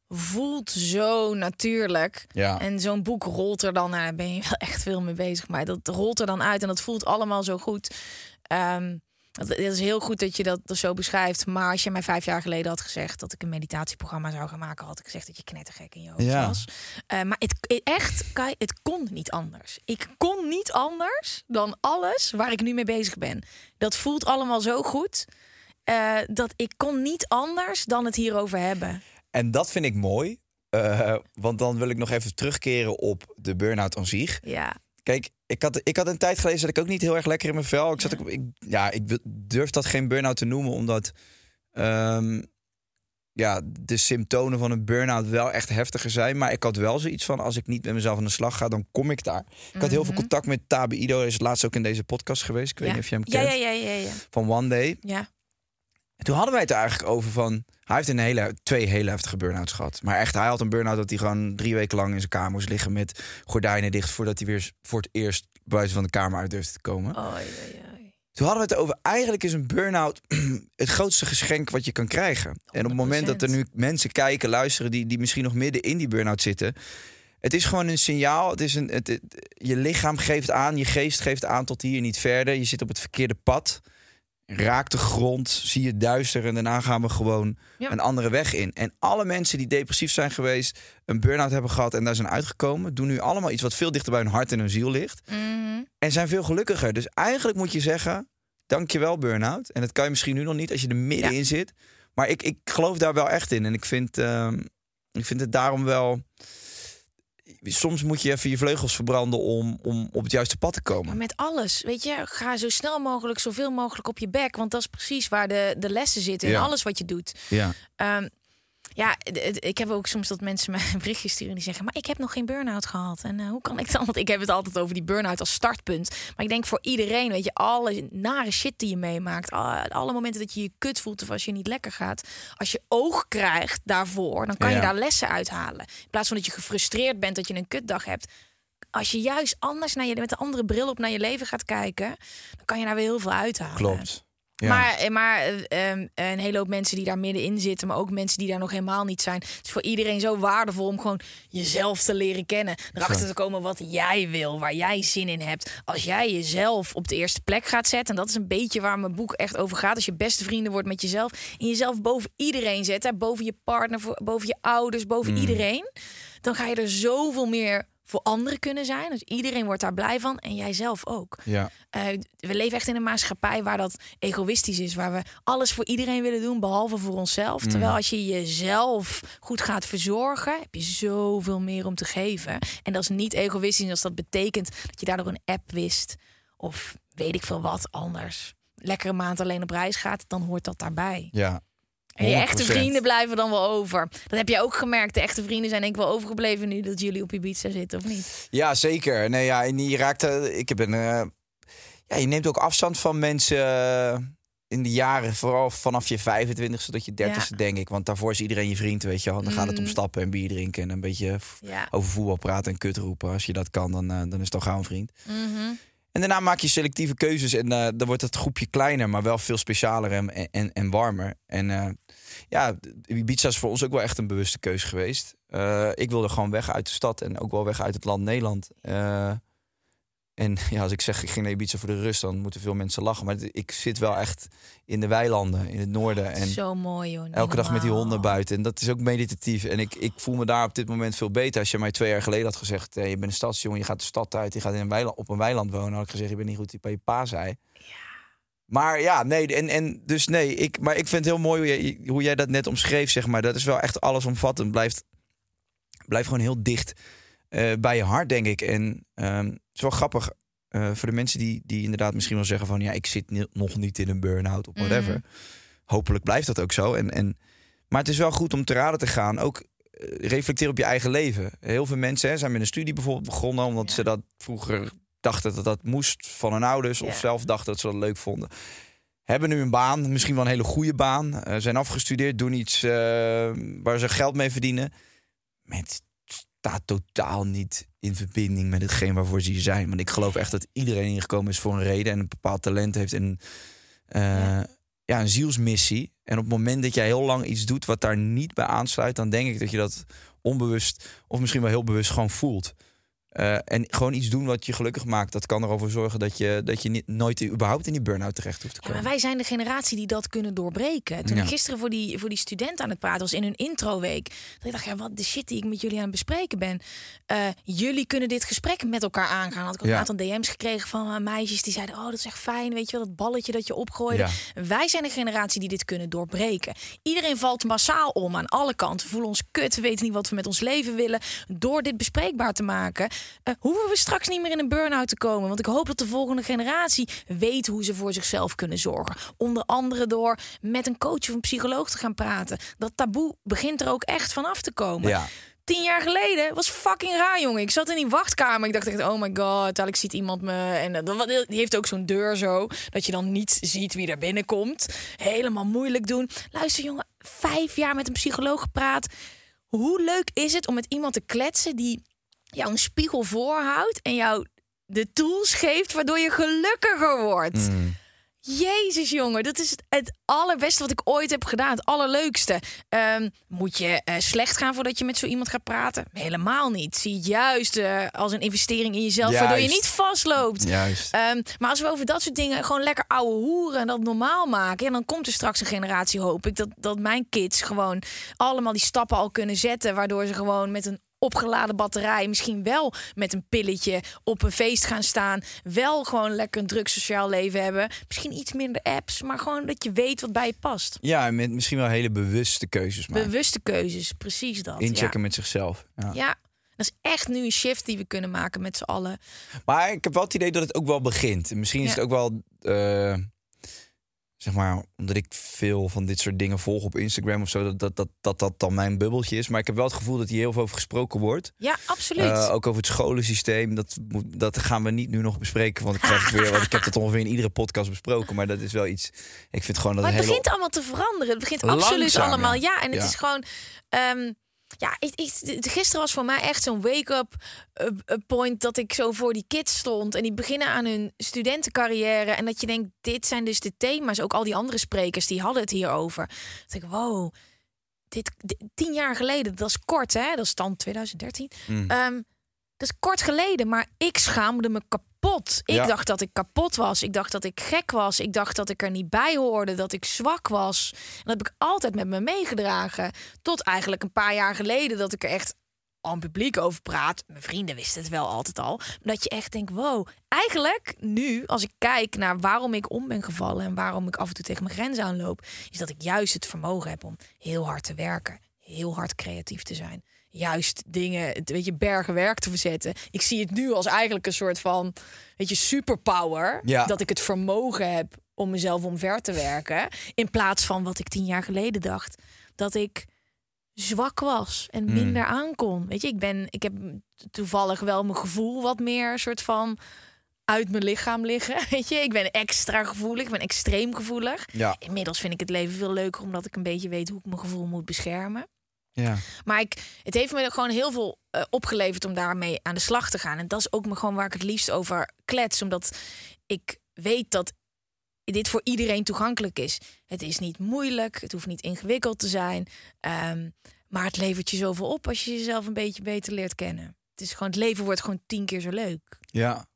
voelt zo natuurlijk. Ja. En zo'n boek rolt er dan, nou, daar ben je wel echt veel mee bezig, maar dat rolt er dan uit en dat voelt allemaal zo goed. Ehm, het is heel goed dat je dat zo beschrijft. Maar als je mij vijf jaar geleden had gezegd dat ik een meditatieprogramma zou gaan maken, had ik gezegd dat je knettergek in je hoofd Ja. was. Eh, maar het, echt, Kai, het kon niet anders. Ik kon niet anders dan alles waar ik nu mee bezig ben. Dat voelt allemaal zo goed. eh, dat ik kon niet anders dan het hierover hebben. En dat vind ik mooi. eh, want dan wil ik nog even terugkeren op de burn-out aan zich. Ja, Kijk, ik had, ik had een tijd geleden dat ik ook niet heel erg lekker in mijn vel. Ik, zat ook, ik, ja, ik durf dat geen burn-out te noemen, omdat ehm, ja, de symptomen van een burn-out wel echt heftiger zijn. Maar ik had wel zoiets van, als ik niet met mezelf aan de slag ga, dan kom ik daar. Ik had heel veel contact met Tabe Ido. Hij is het laatst ook in deze podcast geweest. Ik weet ja. niet of je hem ja, kent. ja, ja, ja, ja. Van One Day. ja. En toen hadden wij het er eigenlijk over van... Hij heeft een hele, twee hele heftige burn-outs gehad. Maar echt, hij had een burn-out dat hij gewoon drie weken lang in zijn kamer moest liggen... met gordijnen dicht voordat hij weer voor het eerst buiten van de kamer uit durfde te komen. Oei, oei, oei. Toen hadden we het over, eigenlijk is een burn-out het grootste geschenk wat je kan krijgen. En op het moment dat er nu mensen kijken, luisteren, die, die misschien nog midden in die burn-out zitten. Het is gewoon een signaal. Het is een, het, het- je lichaam geeft aan, je geest geeft aan tot hier niet verder. Je zit op het verkeerde pad. Raak de grond, zie je duister en daarna gaan we gewoon Ja. een andere weg in. En alle mensen die depressief zijn geweest, een burn-out hebben gehad en daar zijn uitgekomen, doen nu allemaal iets wat veel dichter bij hun hart en hun ziel ligt. Mhm. En zijn veel gelukkiger. Dus eigenlijk moet je zeggen, dankjewel burn-out. En dat kan je misschien nu nog niet als je er middenin zit. Maar ik, ik geloof daar wel echt in. En ik vind, ehm, ik vind het daarom wel... Soms moet je even je vleugels verbranden om, om op het juiste pad te Maar komen. met alles, weet je, ga zo snel mogelijk, zoveel mogelijk op je bek. Want dat is precies waar de, de lessen zitten in Ja. alles wat je doet. Ja. Ehm, ja, ik heb ook soms dat mensen mij een berichtje sturen die zeggen... maar ik heb nog geen burn-out gehad. En eh, hoe kan ik dan? Want ik heb het altijd over die burn-out als startpunt. Maar ik denk voor iedereen, weet je, alle nare shit die je meemaakt... alle, alle momenten dat je je kut voelt of als je niet lekker gaat... als je oog krijgt daarvoor, dan kan Ja. je daar lessen uithalen. In plaats van dat je gefrustreerd bent dat je een kutdag hebt... Als je juist anders naar je, met een andere bril op naar je leven gaat kijken, dan kan je daar weer heel veel uithalen. Klopt. Ja. Maar, eh, maar eh, ehm, een hele hoop mensen die daar middenin zitten, maar ook mensen die daar nog helemaal niet zijn. Het is voor iedereen zo waardevol om gewoon jezelf te leren kennen. Erachter te komen wat jij wil, waar jij zin in hebt. Als jij jezelf op de eerste plek gaat zetten, en dat is een beetje waar mijn boek echt over gaat. Als je beste vrienden wordt met jezelf en jezelf boven iedereen zet, hè, boven je partner, boven je ouders, boven iedereen, dan ga je er zoveel meer voor anderen kunnen zijn. Dus iedereen wordt daar blij van en jij zelf ook. ja. Eh, we leven echt in een maatschappij waar dat egoïstisch is. Waar we alles voor iedereen willen doen, behalve voor onszelf. Terwijl als je jezelf goed gaat verzorgen, heb je zoveel meer om te geven. En dat is niet egoïstisch als dat betekent dat je daardoor een app wist. Of weet ik veel wat anders. Lekkere maand alleen op reis gaat, dan hoort dat daarbij. ja. En je echte 100%. vrienden blijven dan wel over. Dat heb jij ook gemerkt. De echte vrienden zijn denk ik wel overgebleven nu dat jullie op Ibiza zitten, of niet? Ja, zeker. Nee, ja, en je raakt. eh, Ik heb een. eh, ja, je neemt ook afstand van mensen eh, in de jaren, vooral vanaf je 25ste tot je 30ste, denk ik. Want daarvoor is iedereen je vriend, weet je wel. Dan gaat het om Mm. stappen en bier drinken en een beetje Ja. over voetbal praten en kut roepen. Als je dat kan, dan, dan is het al gauw een vriend. Mhm. En daarna maak je selectieve keuzes en eh, dan wordt het groepje kleiner, maar wel veel specialer en, en, warmer. En eh, ja, Ibiza is voor ons ook wel echt een bewuste keuze geweest. Eh, ik wilde gewoon weg uit de stad en ook wel weg uit het land Nederland. En ja, als ik zeg ik ging naar Ibiza voor de rust, dan moeten veel mensen lachen. Maar ik zit wel echt in de weilanden, in het noorden. En Zo mooi, joh. elke dag met die honden buiten. En dat is ook meditatief. En ik, ik voel me daar op dit moment veel beter. Als je mij twee jaar geleden had gezegd... eh, je bent een stadsjongen, je gaat de stad uit... je gaat in een weiland, op een weiland wonen... had ik gezegd, je bent niet goed die bij je pa zei. Maar ja, nee, en, en dus nee, ik, maar ik vind het heel mooi hoe jij, hoe jij dat net omschreef, zeg maar. Dat is wel echt allesomvattend. Blijft, blijft gewoon heel dicht eh, bij je hart, denk ik. En ehm, het is wel grappig eh, voor de mensen die, die inderdaad misschien wel zeggen van... ja, ik zit nog niet in een burn-out of whatever. Hopelijk blijft dat ook zo. En, en, maar het is wel goed om te raden te gaan. Ook eh, reflecteer op je eigen leven. Heel veel mensen hè, zijn met een studie bijvoorbeeld begonnen... omdat ze dat vroeger dachten dat dat moest van hun ouders... of zelf dachten dat ze dat leuk vonden. Hebben nu een baan, misschien wel een hele goede baan. zijn afgestudeerd, doen iets waar ze geld mee verdienen. Het staat totaal niet in verbinding met hetgeen waarvoor ze hier zijn. Want ik geloof echt dat iedereen hier gekomen is voor een reden... en een bepaald talent heeft en eh, Ja. ja, een zielsmissie. En op het moment dat jij heel lang iets doet wat daar niet bij aansluit, dan denk ik dat je dat onbewust of misschien wel heel bewust gewoon voelt. Eh, en gewoon iets doen wat je gelukkig maakt, dat kan ervoor zorgen dat je, dat je niet, nooit überhaupt in die burn-out terecht hoeft te Ja, komen. maar wij zijn de generatie die dat kunnen doorbreken. Toen Ja. ik gisteren voor die, voor die studenten aan het praten was in hun introweek. Dat ik dacht, ja, wat de shit die ik met jullie aan het bespreken ben. Eh, jullie kunnen dit gesprek met elkaar aangaan. Had ik ook Ja. een aantal DM's gekregen van eh, meisjes die zeiden, oh, dat is echt fijn. Weet je wel, dat balletje dat je opgooide. Wij zijn de generatie die dit kunnen doorbreken. Iedereen valt massaal om aan alle kanten. We voelen ons kut, we weten niet wat we met ons leven willen. Door dit bespreekbaar te maken, eh, hoeven we straks niet meer in een burn-out te komen. Want ik hoop dat de volgende generatie weet hoe ze voor zichzelf kunnen zorgen. Onder andere door met een coach of een psycholoog te gaan praten. Dat taboe begint er ook echt vanaf te komen. Ja. Tien jaar geleden was fucking raar, jongen. Ik zat in die wachtkamer. Ik dacht echt, oh my god, dadelijk ziet iemand me. En eh, die heeft ook zo'n deur zo, dat je dan niet ziet wie er binnenkomt. Helemaal moeilijk doen. Luister, jongen, vijf jaar met een psycholoog gepraat. Hoe leuk is het om met iemand te kletsen die jou een spiegel voorhoudt en jou de tools geeft waardoor je gelukkiger wordt? Jezus, jongen, dat is het, allerbeste wat ik ooit heb gedaan. Het allerleukste. Ehm, moet je eh, slecht gaan voordat je met zo iemand gaat praten? Helemaal niet. Zie het juist eh, als een investering in jezelf, waardoor je niet vastloopt. Juist. Ehm, maar als we over dat soort dingen gewoon lekker ouwe hoeren en dat normaal maken, en dan komt er straks een generatie, hoop ik, dat, dat mijn kids gewoon allemaal die stappen al kunnen zetten, waardoor ze gewoon met een opgeladen batterij, misschien wel met een pilletje op een feest gaan staan, wel gewoon lekker een druk sociaal leven hebben, misschien iets minder apps, maar gewoon dat je weet wat bij je past. Ja, met misschien wel hele bewuste keuzes maken. Bewuste keuzes, precies dat. Inchecken ja. met zichzelf. Ja. Ja, dat is echt nu een shift die we kunnen maken met z'n allen. Maar ik heb wel het idee dat het ook wel begint. En Misschien is het ook wel, eh, zeg maar, omdat ik veel van dit soort dingen volg op Instagram of zo, dat dat, dat, dat dat dan mijn bubbeltje is. Maar ik heb wel het gevoel dat hier heel veel over gesproken wordt. Ja, absoluut. Eh, ook over het scholensysteem. Dat, moet- dat gaan we niet nu nog bespreken. Want ik, krijg het weer, want ik heb dat ongeveer in iedere podcast besproken. Maar dat is wel iets. Ik vind gewoon dat Maar het hele. begint allemaal te veranderen. Het begint absoluut Langzaam, allemaal. ja. Ja, en het Ja. is gewoon. ehm, ja, ik, ik, gisteren was voor mij echt zo'n wake-up eh, eh, point dat ik zo voor die kids stond en die beginnen aan hun studentencarrière en dat je denkt, dit zijn dus de thema's. Ook al die andere sprekers die hadden het hierover. Dat ik, wow, dit, dit- tien jaar geleden, dat is kort, hè? Dat is dan 2013. Mm. Ehm, dat is kort geleden, maar ik schaamde me kapot. Ik Ja. dacht dat ik kapot was. Ik dacht dat ik gek was. Ik dacht dat ik er niet bij hoorde, dat ik zwak was. En dat heb ik altijd met me meegedragen. Tot eigenlijk een paar jaar geleden dat ik er echt aan publiek over praat. Mijn vrienden wisten het wel altijd al. Dat je echt denkt, wow. Eigenlijk nu, als ik kijk naar waarom ik om ben gevallen... en waarom ik af en toe tegen mijn grens aanloop... is dat ik juist het vermogen heb om heel hard te werken. Heel hard creatief te zijn. Juist dingen, weet je, bergen werk te verzetten. Ik zie het nu als eigenlijk een soort van, weet je, superpower. Ja. Dat ik het vermogen heb om mezelf omver te werken. In plaats van wat ik tien jaar geleden dacht. Dat ik zwak was en minder aankon. Weet je, ik ben, ik heb toevallig wel mijn gevoel wat meer soort van uit mijn lichaam liggen. Weet je, ik ben extra gevoelig, ik ben extreem gevoelig. Ja. Inmiddels vind ik het leven veel leuker omdat ik een beetje weet hoe ik mijn gevoel moet beschermen. Ja. Maar ik, het heeft me gewoon heel veel eh, opgeleverd om daarmee aan de slag te gaan. En dat is ook me gewoon waar ik het liefst over klets. Omdat ik weet dat dit voor iedereen toegankelijk is. Het is niet moeilijk, het hoeft niet ingewikkeld te zijn. ehm, maar het levert je zoveel op als je jezelf een beetje beter leert kennen. Het, is gewoon, het leven wordt gewoon tien keer zo leuk. ja.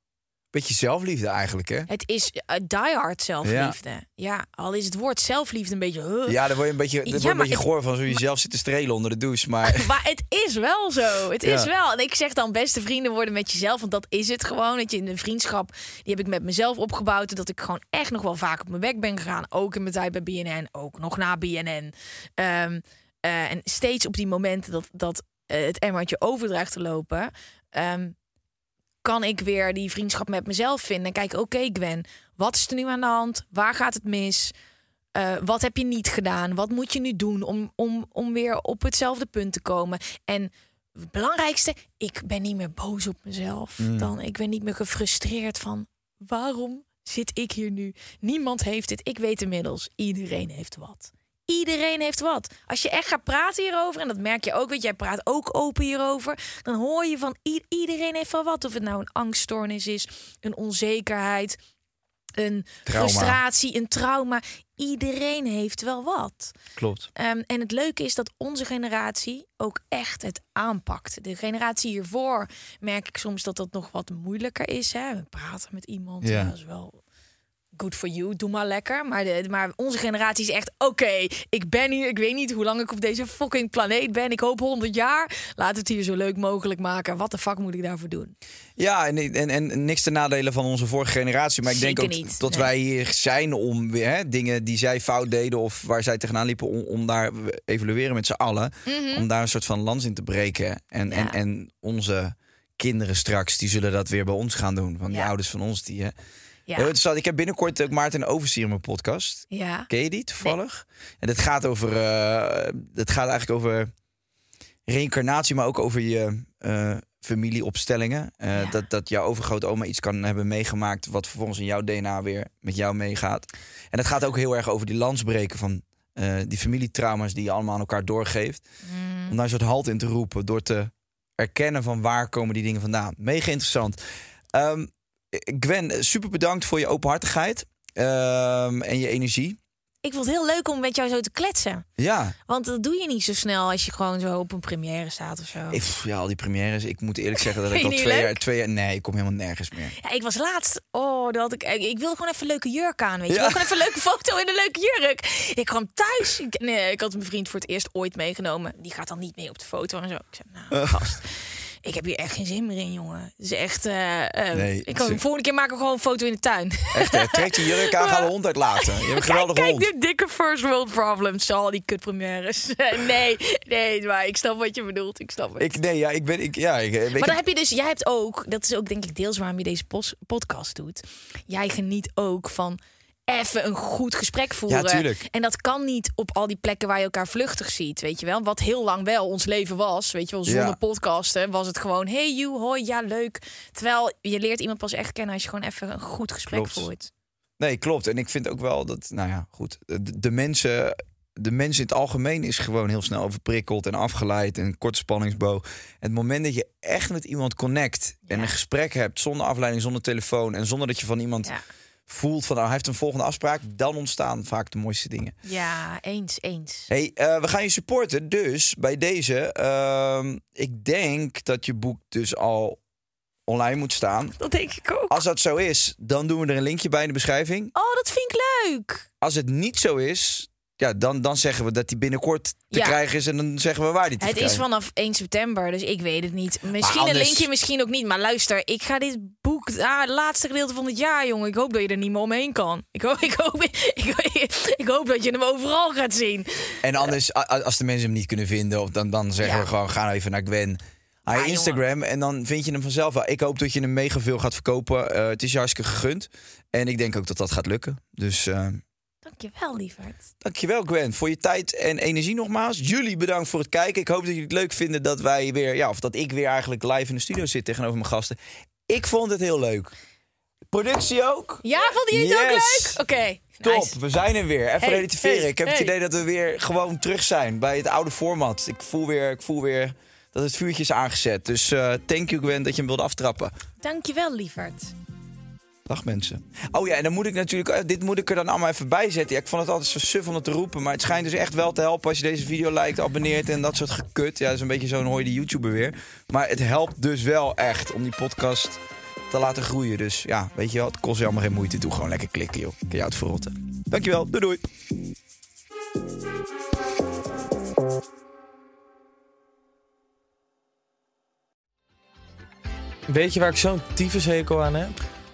Beetje zelfliefde eigenlijk, hè? Het is uh, die hard zelfliefde. Ja. al is het woord zelfliefde een beetje... huh. Ja, daar word je een beetje, Ja, word je een beetje het- goor van. Zo jezelf zitten strelen onder de douche. Maar Maar het is wel zo. Het is wel. En ik zeg dan beste vrienden worden met jezelf. Want dat is het gewoon. Dat je in een vriendschap. Die heb ik met mezelf opgebouwd. Dat ik gewoon echt nog wel vaak op mijn bek ben gegaan. Ook in mijn tijd bij BNN. Ook nog na BNN. Ehm, eh, en steeds op die momenten dat, dat eh, het emmertje overdreigt te lopen. ehm, kan ik weer die vriendschap met mezelf vinden. En kijken, oké Gwen, wat is er nu aan de hand? Waar gaat het mis? Eh, wat heb je niet gedaan? Wat moet je nu doen om, om, om weer op hetzelfde punt te komen? En het belangrijkste, ik ben niet meer boos op mezelf. Dan, ik ben niet meer gefrustreerd van waarom zit ik hier nu? Niemand heeft dit. Ik weet inmiddels, iedereen heeft wat. Iedereen heeft wat. Als je echt gaat praten hierover, en dat merk je ook, want jij praat ook open hierover, dan hoor je van iedereen heeft wel wat. Of het nou een angststoornis is, een onzekerheid, een Trauma. frustratie, een trauma. Iedereen heeft wel wat. klopt. Ehm, en het leuke is dat onze generatie ook echt het aanpakt. De generatie hiervoor merk ik soms dat dat nog wat moeilijker is. Hè? We praten met iemand, Ja. ja. dat is wel good for you, doe maar lekker. Maar, de, maar onze generatie is echt, oké, ik ben hier. Ik weet niet hoe lang ik op deze fucking planeet ben. Ik hoop 100 jaar. Laat het hier zo leuk mogelijk maken. Wat de fuck moet ik daarvoor doen? Ja, en, en, en niks te nadelen van onze vorige generatie. Maar ik denk ook niet, dat nee. wij hier zijn om weer hè, dingen die zij fout deden of waar zij tegenaan liepen, om, om daar evalueren met z'n allen. Om daar een soort van lans in te breken. En, en, Mhm. En onze kinderen straks, die zullen dat weer bij ons gaan doen. Van die Ja. ouders van ons die. Hè. Ja, Heel interessant. Ik heb binnenkort ook Maarten Overzier in mijn podcast. ja. Ken je die toevallig? En het gaat over. eh, het gaat eigenlijk over reïncarnatie, maar ook over je eh, familieopstellingen. Eh, Ja. dat, dat jouw overgrootoma iets kan hebben meegemaakt. wat vervolgens in jouw DNA weer met jou meegaat. En het gaat ook heel erg over die landsbreken van eh, die familietrauma's die je allemaal aan elkaar doorgeeft. Om daar een soort halt in te roepen door te erkennen van waar komen die dingen vandaan. Mega interessant. Ehm, Gwen, super bedankt voor je openhartigheid. Ehm, en je energie. Ik vond het heel leuk om met jou zo te kletsen. Ja, Want dat doe je niet zo snel als je gewoon zo op een première staat of zo. ik, ja, al die premières. Ik moet eerlijk zeggen dat ik al twee jaar, twee jaar... Nee, ik kom helemaal nergens meer. Ja, ik was laatst. Oh, dat ik. Ik wilde gewoon even een leuke jurk aan. Weet je, Ja. ik wilde gewoon even een leuke foto in een leuke jurk. Ik kwam thuis. Ik, nee, ik had mijn vriend voor het eerst ooit meegenomen. Die gaat dan niet mee op de foto en zo. Ik zei, nou, gast. Ik heb hier echt geen zin meer in, jongen. Het is echt. eh, eh, Nee, ik kan, de volgende keer maken we gewoon een foto in de tuin. Echt, hè? Trek je jurk aan, ga de hond uitlaten. Je hebt een Kijk, geweldige kijk hond. de dikke first world problems. Al die kutpremières. nee, nee, maar ik snap wat je bedoelt. Ik snap het. Ik, nee, ja, ik ben... Ik, ja, ik, Maar dan heb je dus, jij hebt ook, dat is ook denk ik deels waarom je deze podcast doet. Jij geniet ook van even een goed gesprek voeren. Ja. En dat kan niet op al die plekken waar je elkaar vluchtig ziet, weet je wel. Wat heel lang wel ons leven was, weet je wel. Zonder Ja. podcasten was het gewoon, hey you, hoi, ja leuk. Terwijl je leert iemand pas echt kennen als je gewoon even een goed gesprek Klopt. voert. Nee, klopt. En ik vind ook wel dat, nou ja, goed. De, de mensen, de mensen in het algemeen is gewoon heel snel overprikkeld en afgeleid en korte spanningsboog. Het moment dat je echt met iemand connect en een gesprek hebt zonder afleiding, zonder telefoon en zonder dat je van iemand Ja, voelt van, nou, hij heeft een volgende afspraak, dan ontstaan vaak de mooiste dingen. ja eens, eens. Hey, eh, we gaan je supporten. Dus bij deze, ehm, ik denk dat je boek dus al online moet staan. Dat denk ik ook. Als dat zo is, dan doen we er een linkje bij in de beschrijving. Oh, dat vind ik leuk. Als het niet zo is, ja, dan, dan zeggen we dat die binnenkort te Ja. krijgen is. En dan zeggen we waar die te Het is vanaf 1 september, dus ik weet het niet. Misschien anders- een linkje, misschien ook niet. Maar luister, ik ga dit boek... Ah, het laatste gedeelte van het jaar, jongen. Ik hoop dat je er niet meer omheen kan. Ik hoop, ik hoop, ik, ik hoop dat je hem overal gaat zien. En anders, als de mensen hem niet kunnen vinden, dan, dan zeggen Ja. we gewoon, ga nou even naar Gwen. Haar jongen. Instagram en dan vind je hem vanzelf wel. Ik hoop dat je hem mega veel gaat verkopen. Eh, het is je hartstikke gegund. En ik denk ook dat dat gaat lukken. Dus eh, Dankjewel, lieverd. dankjewel Gwen voor je tijd en energie nogmaals. Jullie bedankt voor het kijken. Ik hoop dat jullie het leuk vinden dat wij weer, ja, of dat ik weer eigenlijk live in de studio zit tegenover mijn gasten. Ik vond het heel leuk. Productie ook? Ja, vond je het ook leuk? Oké, Top, nice. we zijn er weer. Even Hey, relativeren. hey, ik heb hey. het idee dat we weer gewoon terug zijn bij het oude format. Ik voel weer, ik voel weer dat het vuurtje is aangezet. Dus eh, thank you Gwen dat je hem wilde aftrappen. Dankjewel, lieverd. Dag mensen. Oh ja, en dan moet ik natuurlijk, eh, dit moet ik er dan allemaal even bij zetten. Ja, ik vond het altijd zo suf om het te roepen. Maar het schijnt dus echt wel te helpen als je deze video liked, abonneert en dat soort gekut. Ja, dat is een beetje zo'n die YouTuber weer. Maar het helpt dus wel echt om die podcast te laten groeien. Dus ja, weet je wel, het kost je allemaal geen moeite. Doe gewoon lekker klikken joh. Kun je het verrotten. Dankjewel, doei doei. Weet je waar ik zo'n tyfushekel aan heb?